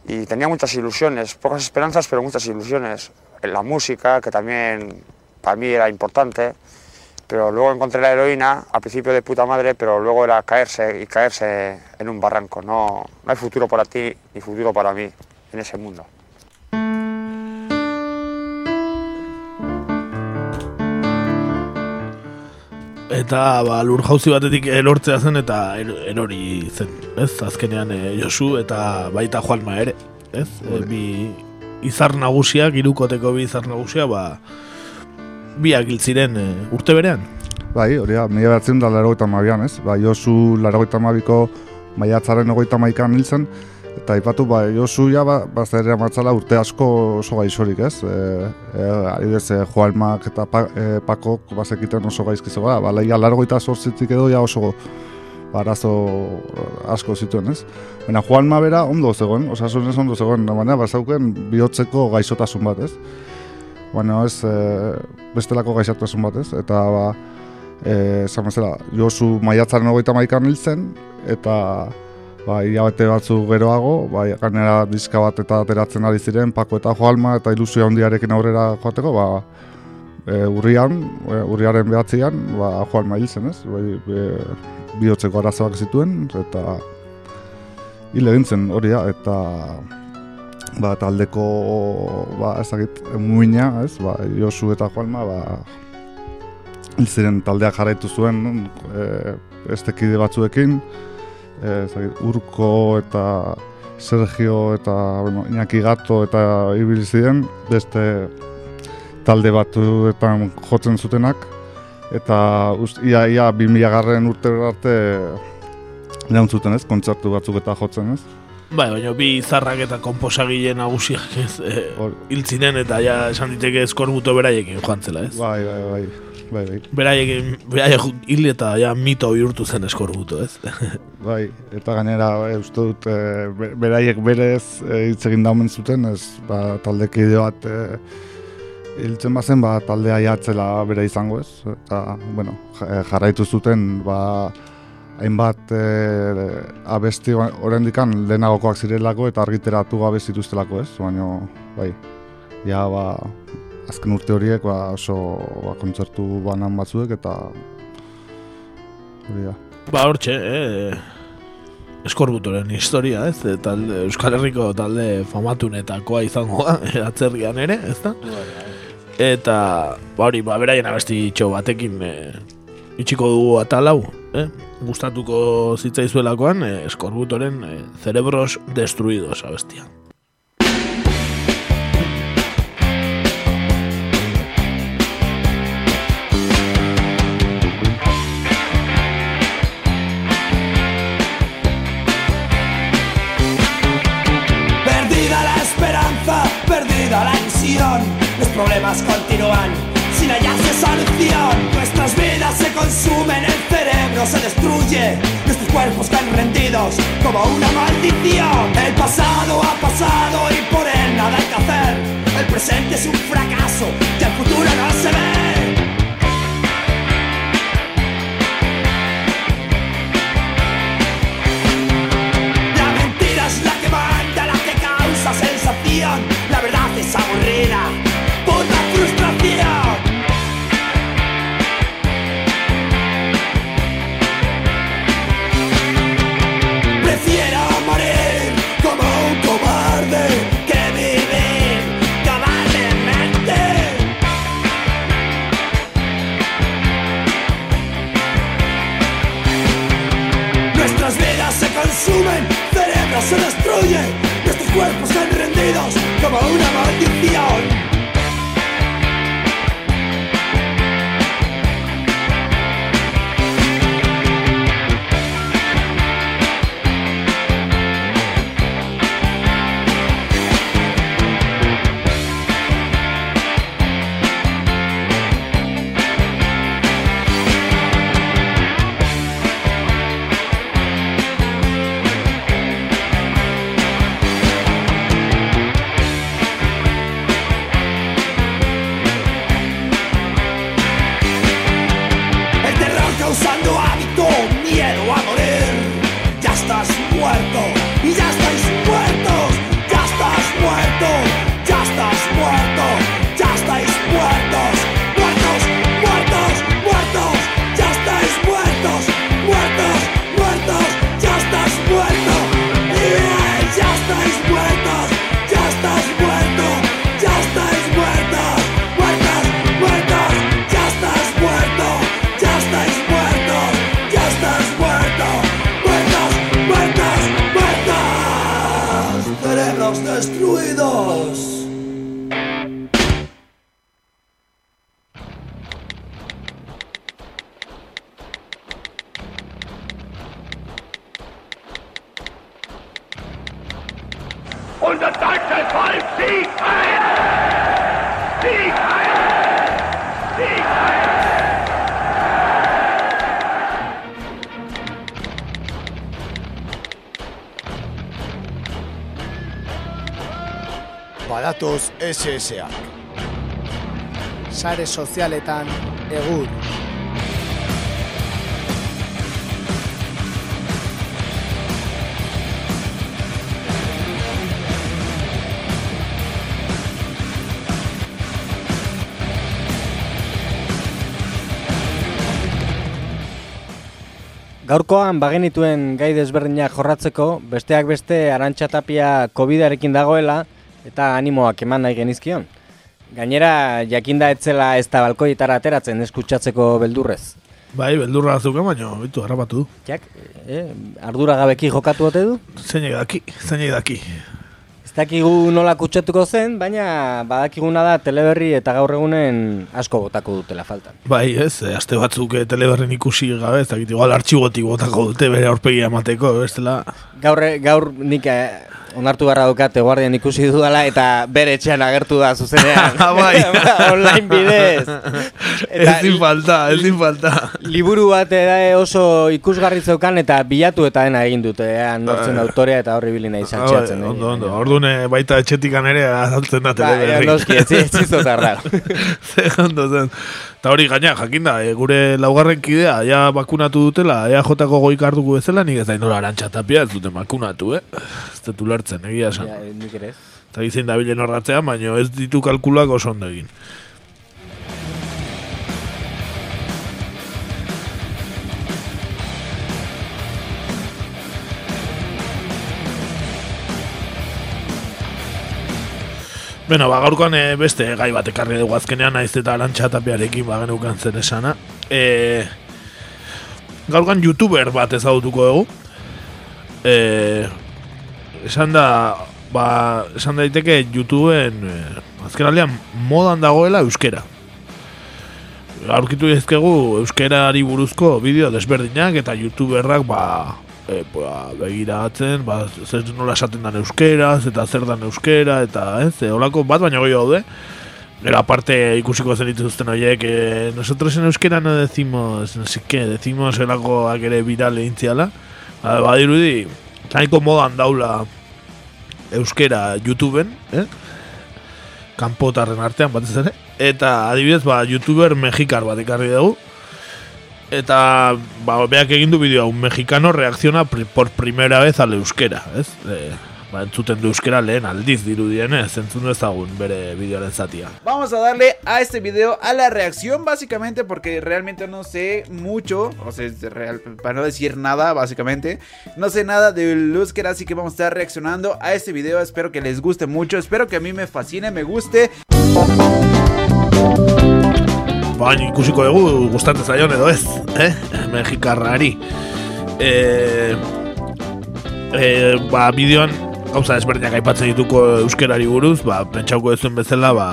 Y tenía muchas ilusiones, pocas esperanzas, pero muchas ilusiones. En la música, que también para mí era importante. Pero luego encontré la heroína, al principio de puta madre, pero luego era caerse y caerse en un barranco. No, no hay futuro para ti ni futuro para mí en ese mundo. Eta ba, lur jauzi batetik erortzea zen eta er, erori zen, ez? Azkenean e, Josu eta baita Juanma ere, ez? E, bi izar nagusiak, irukoteko bi izar nagusia, ba, biak ziren e, urte berean. Bai, hori da, mila batzen da laro eta mabian, ez? Ba, Josu laro eta mabiko maiatzaren ogoita maikan hil zen, eta ipatu, ba, Josu ja, ba, ba zer matzala urte asko oso gaixorik, ez? E, e, adibidez, e, Joalmak eta pa, e, Pakok bazekiten oso gaizki zegoa, ba, leia laro eta sortzitik edo ja oso arazo asko zituen, ez? Baina Juanma bera ondo zegoen, osasunez ondo zegoen, baina bazauken bihotzeko gaixotasun bat, ez? Baina ez, e, bestelako gaixotasun bat, ez? Eta, ba, e, bezala, Josu maiatzaren ogeita maikan hil zen, eta ba, hilabete batzu geroago, ba, gainera diska bat eta ateratzen ari ziren, Pako eta Joalma eta ilusio handiarekin aurrera joateko, ba, e, urrian, e, urriaren behatzean, ba, Joalma hil zen ez, bai, e, bihotzeko arazoak zituen, eta hil egin zen hori da, eta ba, taldeko ba, ezagit, muina, ez, ba, Josu eta Joalma, ba, hil ziren taldeak jarraitu zuen, e, estekide batzuekin, e, zait, Urko eta Sergio eta bueno, Iñaki Gato eta ibili ziren beste talde batzuetan jotzen zutenak eta ust, ia, ia 2000 garren urte arte lehun zuten ez, kontzertu batzuk eta jotzen ez. Bai, baina bi izarrak eta komposagile nagusiak ez, e, hiltzinen eta ja esan diteke eskorbuto beraiekin joan zela ez. Bai, bai, bai. Bai, bai. Beraiek, beraiek hil eta ja mito bihurtu zen eskorbuto, ez? bai, eta gainera, e, uste dut, e, beraiek berez e, hitz egin daumen zuten, ez, ba, taldekide bat e, hiltzen bazen, ba, taldea jatzela bere izango, ez? Eta, bueno, jarraitu zuten, ba, hainbat e, abesti orendikan lehenagokoak zirelako eta argiteratu gabe zituztelako, ez? Baina, bai, ja, ba, azken urte horiek ba, oso ba, kontzertu banan batzuek eta hori da. Ba hortxe, eh, eskorbutoren historia, ez? Talde, Euskal Herriko talde famatunetakoa izango da, atzerrian ere, ez da? Eta, ba hori, ba, beraien abesti itxo batekin e, itxiko dugu atalau, eh? gustatuko zitzaizuelakoan, e, eskorbutoren e, cerebros destruidos abestia. Problemas continúan sin hallarse solución. Nuestras vidas se consumen, el cerebro se destruye, nuestros cuerpos caen rendidos como una maldición. El pasado ha pasado y por él nada hay que hacer. El presente es un fracaso y el futuro no se ve. La mentira es la que manda, la que causa sensación. La verdad es aburrida SSA. Sare sozialetan egur. Gaurkoan bagenituen gai desberdinak jorratzeko, besteak beste Arantxa Tapia Covidarekin dagoela eta animoak eman nahi genizkion. Gainera, jakinda etzela ez da balkoietara ateratzen eskutsatzeko beldurrez. Bai, beldurra zuke, baina, bitu, harrapatu du. Jak, eh, ardura gabeki jokatu ote du? Zeinek daki, zeinek daki. Ez dakigu nola kutsatuko zen, baina badakiguna da teleberri eta gaur egunen asko botako dutela faltan. Bai, ez, eh, aste batzuk eh, teleberrin ikusi gabe, ez dakit, igual artxibotik botako dute bere aurpegia emateko, bestela... Gaur, gaur nik eh, onartu barra dukate guardian ikusi dudala eta bere etxean agertu da zuzenean. bai. Online bidez. ezin falta, ezin falta. Liburu bat eh, oso ikusgarri zeukan eta bilatu eta dena egin dute, eh, nortzen autorea eta horri bilin nahi Ah, saltxeatzen. bai, ondo, ondo. Eh, baita etxetikan ere azaltzen da Bai, teleberri. noski, ez ez zizo tardar. Ze ondo zen. Eta hori gaina, jakinda, e, gure laugarren kidea, ja bakunatu dutela, ea jotako goik hartuko bezala, nik ez da inola arantxa tapia ez duten bakunatu, eh? Ez dut ulertzen, egia esan. Ja, nik ere. Eta gizien dabilen horratzean, baina ez ditu kalkulak oso ondo egin. Bueno, ba, gaurkoan eh, beste gai bat ekarri dugu azkenean, naiz eta arantxa tapiarekin ba, genukan zen esana. E, gaurkoan youtuber bat ezagutuko dugu. E, esan da, ba, esan daiteke YouTubeen eh, azken aldean modan dagoela euskera. Aurkitu dizkegu euskerari buruzko bideo desberdinak eta youtuberrak ba, e, ba, begiratzen, ba, zer nola esaten dan euskeraz, eta zer dan euskera, eta ez, holako bat baina goi daude. Gero aparte ikusiko zen dituzten horiek, e, nosotros en euskera no decimos, no sé qué, decimos elakoak ere viral egintziala. Ba, badirudi, nahiko modan daula euskera YouTubeen, eh? kanpotarren artean batez ere. Eta adibidez, ba, youtuber mexikar bat ekarri dugu. Eta, ba, beak egin du bideo, un mexicano reacciona pri, por primera vez al euskera, ez? E, ba, entzuten du euskera lehen aldiz dirudienez, entzun du ezagun bere bideoaren zatia. Vamos a darle a este video a la reacción básicamente porque realmente no sé mucho, o sea, real, para no decir nada básicamente, no sé nada de euskera, así que vamos a estar reaccionando a este video, espero que les guste mucho, espero que a mí me fascine, me guste. Baina ikusiko dugu gustatzen zaion edo ez, eh? Mexikarrari. Eh, e, ba, bideoan gauza desberdinak aipatzen dituko euskerari buruz, ba, pentsauko ezuen bezala, ba,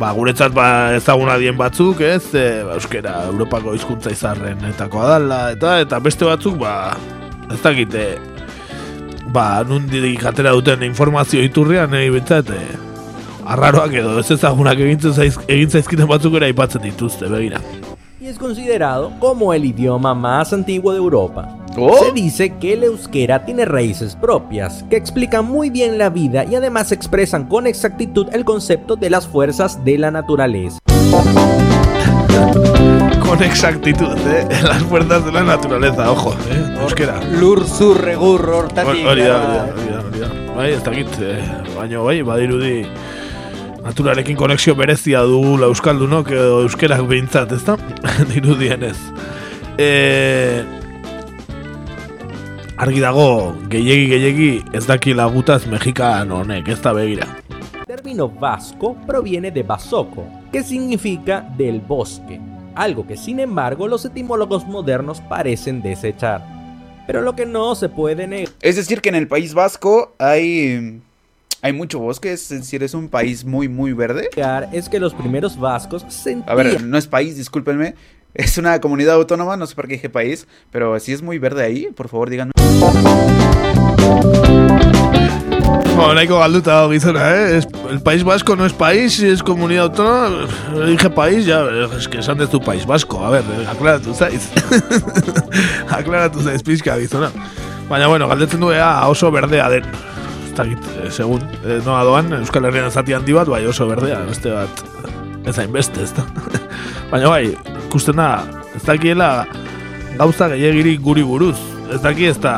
ba, guretzat ba, ezaguna dien batzuk, ez, e, ba, euskera Europako hizkuntza izarren etakoa dala, eta eta beste batzuk, ba, ez dakite, ba, nundik atera duten informazio iturrian, nahi bintzat, e, arraroak edo ez ezagunak egin zaiz, egin zaizkiten batzuk ere aipatzen dituzte, begira. y es considerado como el idioma más antiguo de Europa. Se dice que el euskera tiene raíces propias, que explican muy bien la vida y además expresan con exactitud el concepto de las fuerzas de la naturaleza. Con exactitud, eh, las fuerzas de la naturaleza, ojo, eh, euskera. Lur zurregur hortatik. Hori da, hori ba, da, hori da, hori da. Bai, ez dakit, eh, baina bai, badirudi naturarekin konexio berezia du euskaldunok edo euskerak behintzat, ez da? Dirudienez. E, argi dago, gehiegi gehiegi ez daki lagutaz mexikan honek, ez da begira. El término vasco proviene de basoco, que significa del bosque, algo que sin embargo los etimólogos modernos parecen desechar. Pero lo que no se puede negar Es decir, que en el País Vasco hay, hay mucho bosque, es decir, es un país muy, muy verde. es que los primeros vascos sentían A ver, no es país, discúlpenme. Es una comunidad autónoma, no sé por qué dije país, pero si es muy verde ahí, por favor díganme. Bueno, nahiko galduta dago gizona, eh? Es, el País Vasco no es país, es comunidad autónoma. Dije país, ya, es que esan dezu País Vasco. A ver, eh, aklaratu zaiz. aklaratu zaiz pixka gizona. Baina, bueno, galdetzen du ea oso berdea den. Dakit, eh, segun, eh, noa doan, Euskal Herrian zati handi bat, bai oso berdea, beste bat, ez hainbeste, ez da. Baina bai, ikusten da, ez dakiela gauza gehiagirik guri buruz. Ez daki ez da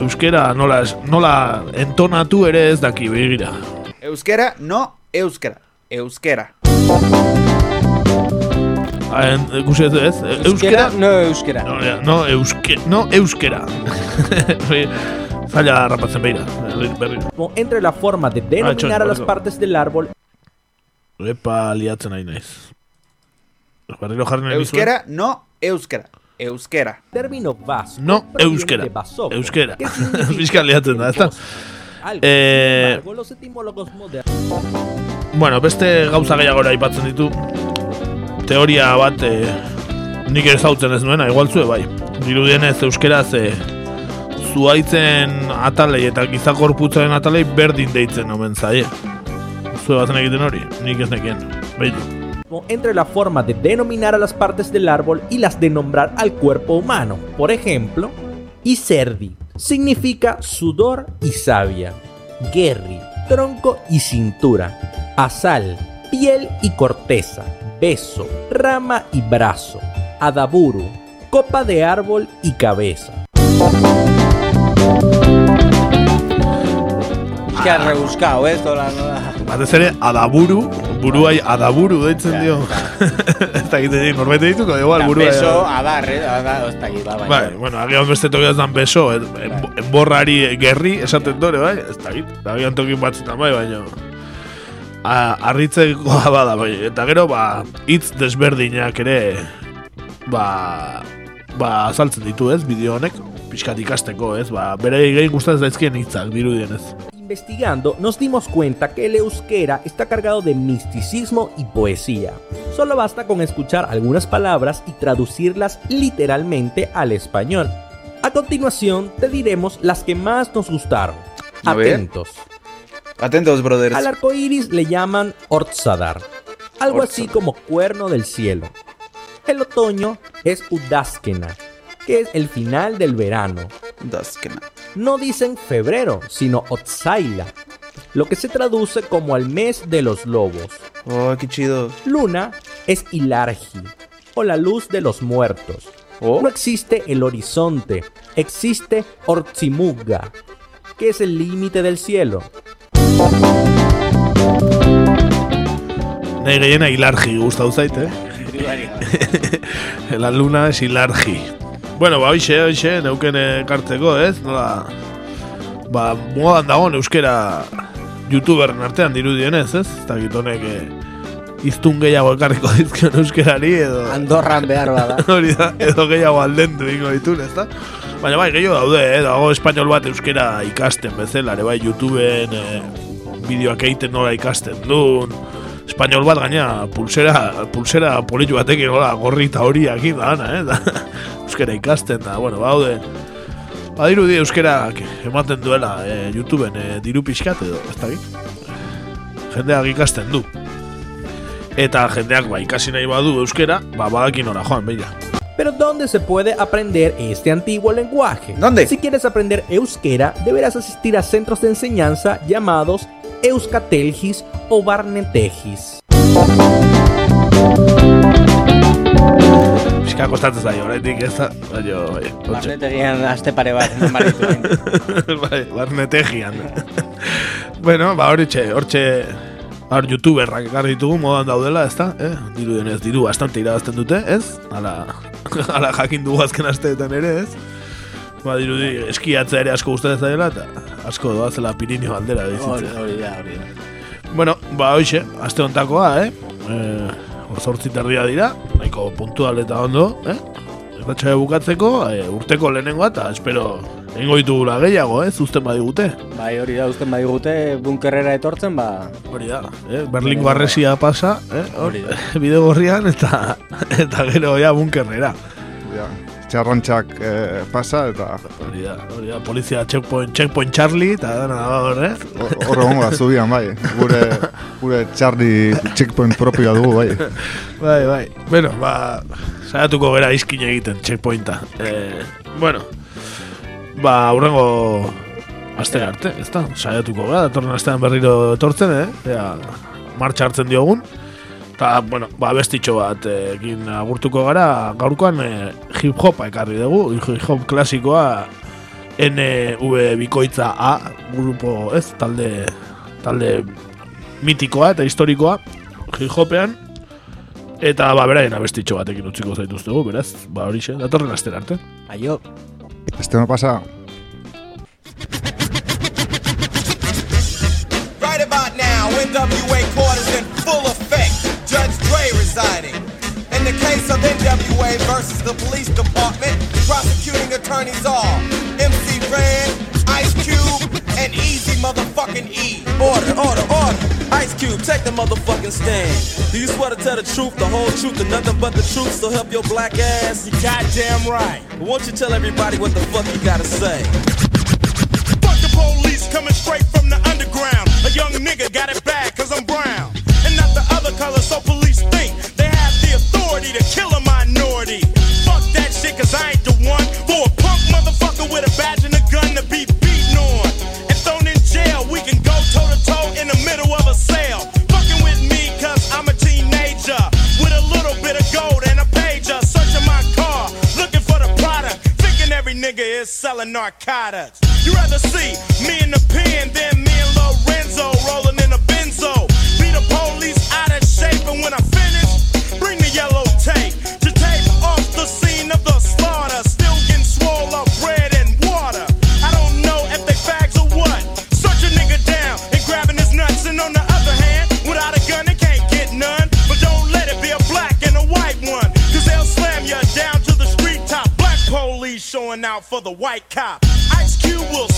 euskera nola, nola entonatu ere ez daki begira. Euskera, no euskera. Euskera. Haen, ikusi ez ez? E- Euskera, no euskera. No, no, euske, no euskera. Beira. berri- berriro. como entre la forma de denominar a las partes del árbol Epa liatzen nahi naiz. Berriro jarri nahi nizuen. Euskera, no euskera. Euskera. término vasco No, euskera. de basoco, Euskera. Fiscal liatzen da, ez algo. Eh, Bueno, beste gauza gehiagora aipatzen ditu. Teoria bat eh, nik ere zautzen ez nuena, igual zue bai. Dirudienez euskeraz eh, entre la forma de denominar a las partes del árbol y las de nombrar al cuerpo humano. Por ejemplo, Iserdi significa sudor y savia. Gerri, tronco y cintura. Asal, piel y corteza. Beso, rama y brazo. Adaburu, copa de árbol y cabeza. Que ha rebuscado, eh, toda la... Batez ere, adaburu, buruai adaburu deitzen dio. ez da egiten norbait dituko, igual, burua. Beso, adar, eh, adar, ez dakit, ba, baina. Bai, bueno, agian beste tokiaz dan beso, en- enborrari gerri esaten dore, bai, ez da git, agian tokin batzutan bai, baina harritzekoa bada, bai, eta gero, ba, hitz desberdinak ere, ba, ba, azaltzen ditu, ez, bideo honek, pixkat ikasteko, ez, ba, bere gehi gustatzen zaizkien hitzak, dirudienez. Investigando, nos dimos cuenta que el euskera está cargado de misticismo y poesía. Solo basta con escuchar algunas palabras y traducirlas literalmente al español. A continuación, te diremos las que más nos gustaron. A ver. Atentos. Atentos, brothers. Al arco iris le llaman Ortzadar, algo así como cuerno del cielo. El otoño es Udaskena, que es el final del verano. No dicen febrero, sino Otzaila, lo que se traduce como al mes de los lobos. Oh, qué chido. Luna es Ilargi, o la luz de los muertos. No existe el horizonte, existe Ortzimuga, que es el límite del cielo. Hilargi gustau eh? La luna es hilargi. Bueno, ba, hoxe, hoxe, neuken ekartzeko, ez? Nola, ba, modan dagoen euskera youtuberen artean dirudienez, ez? Ez dakit honek eh, iztun gehiago ekarriko dizkion euskerari edo... Andorran behar bada. Hori da, edo gehiago aldendu ingo ditun, ez da? Baina bai, gehiago daude, eh? dago espainol bat euskera ikasten bezala, ere bai, YouTubeen eh, bideoak egiten nola ikasten duen, espainol bat gaina pulsera, pulsera politu batekin nola gorri eta horiak da, eh? da, euskera ikasten da, bueno, baude, badirudi euskerak ematen duela eh, YouTubeen eh, diru pixkat edo, ez da jendeak ikasten du. Eta jendeak ba, ikasi nahi badu euskera, ba, badakin ora joan, beila. Pero ¿dónde se puede aprender este antiguo lenguaje? ¿Dónde? Si quieres aprender euskera, deberás asistir a centros de enseñanza llamados Euskatelgis o Barnetegis. Pixka kostatzen zaio, horretik ez da, baina, bai. Barnetegian aste pare bat, baritu bai, barnetegian. bueno, ba, hortxe, hortxe, hor youtuberrak ekarri ditugu modan daudela, ez da? Eh? Diru denez, diru bastante irabazten dute, ez? Ala, ala jakin dugu azken asteetan ere, ez? Ba, dirudi, eskiatzea ere asko gustatzen zaila, eta asko doazela Pirinio aldera Hori, dizitzea. hori da, hori da. Bueno, ba, hoxe, aste hontakoa, eh? eh Orzortzi terdia dira, nahiko puntual eta ondo, eh? Erratxaia bukatzeko, eh, urteko lehenengoa, eta espero egingo ditugula gehiago, eh? Zuzten badigute. Bai, hori da, uzten badigute bunkerrera etortzen, ba... Hori da, eh? Berlingo arresia pasa, eh? Hor, bide gorrian, eta, eta gero ja bunkerrera. Ja, txarrontxak eh, pasa eta... Hori da, hori da, polizia checkpoint, checkpoint Charlie, eta dana da hor, eh? Hor egongo da, zubian, bai. Gure, gure Charlie checkpoint propioa dugu, bai. Bai, bai. Bueno, ba, saiatuko gera izkin egiten checkpointa. Eh, bueno, ba, aurrengo aste arte, ez da? Saiatuko gara, datorren astean berriro etortzen, eh? Ea, martxa hartzen diogun. Eta, bueno, ba, bestitxo bat eh, egin agurtuko gara, gaurkoan eh, hip hopa ekarri dugu, hip hop klasikoa NV Bikoitza A, grupo, ez, talde, talde mitikoa eta historikoa, hip hopean, eta ba, beraien abestitxo batekin utziko zaituztegu, beraz, ba, horixe, datorren aster arte. Aio. Este no pasa... Of NWA versus the police department, prosecuting attorneys are MC Ren, Ice Cube, and Easy motherfucking E. Order, order, order. Ice Cube, take the motherfucking stand. Do you swear to tell the truth, the whole truth, and nothing but the truth, so help your black ass? You goddamn right. But won't you tell everybody what the fuck you gotta say? Fuck the police coming straight from the underground. A young nigga got it bad cause I'm brown. And not the other color, so police to kill a minority. Fuck that shit cause I ain't the one for a punk motherfucker with a badge and a gun to be beaten on. And thrown in jail, we can go toe to toe in the middle of a cell. Fucking with me cause I'm a teenager. With a little bit of gold and a pager. Searching my car, looking for the product. Thinking every nigga is selling narcotics. You rather see me in the pen than me and Lorenzo rolling in a benzo. Be the police out of shape, and when I finish, bring the yellow showing out for the white cop. Ice Cube will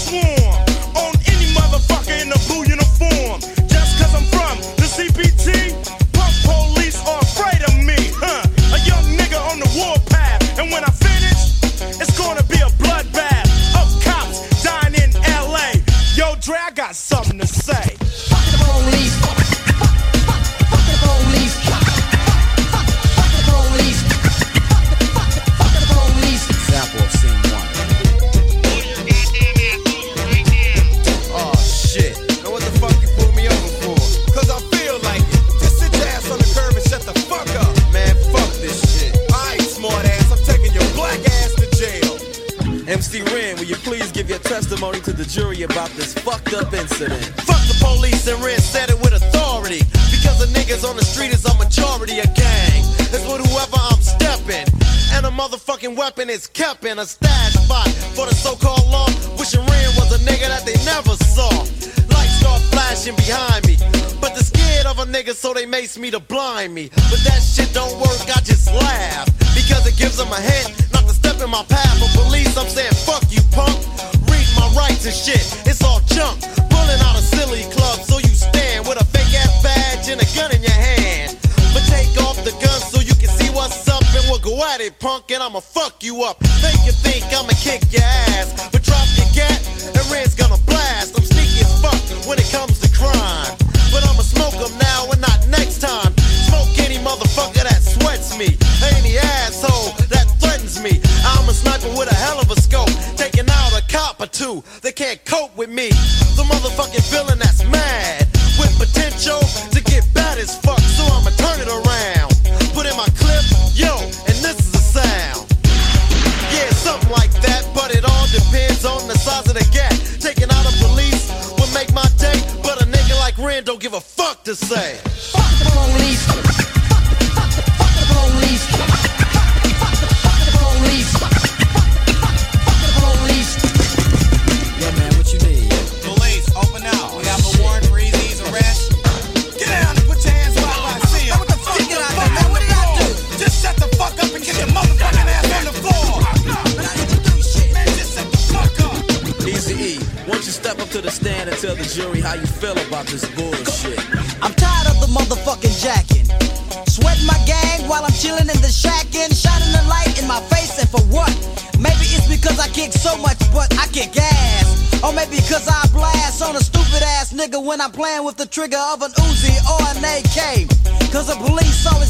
MC Ren, will you please give your testimony to the jury about this fucked up incident? Fuck the police and Ren said it with authority. Because the niggas on the street is a majority of gang. It's with whoever I'm stepping. And a motherfucking weapon is kept in a stash spot for the so-called law. Wishing Ren was a nigga that they never saw. Lights start flashing behind me. But they're scared of a nigga so they mace me to blind me. But that shit don't work, I just laugh. Because it gives them a hint not to step in my path. I'ma fuck you up. Make you think I'ma kick your ass. But drop your cat, and red's gonna blast. I'm sneaky as fuck when it comes to crime. But I'ma smoke them now and not next time. Smoke any motherfucker that sweats me. Any asshole that threatens me. I'm a sniper with a hell of a scope. Taking out a cop or two that can't cope with me. The motherfucking villain say. when I'm playing with the trigger of an Uzi or an AK. Cause the police always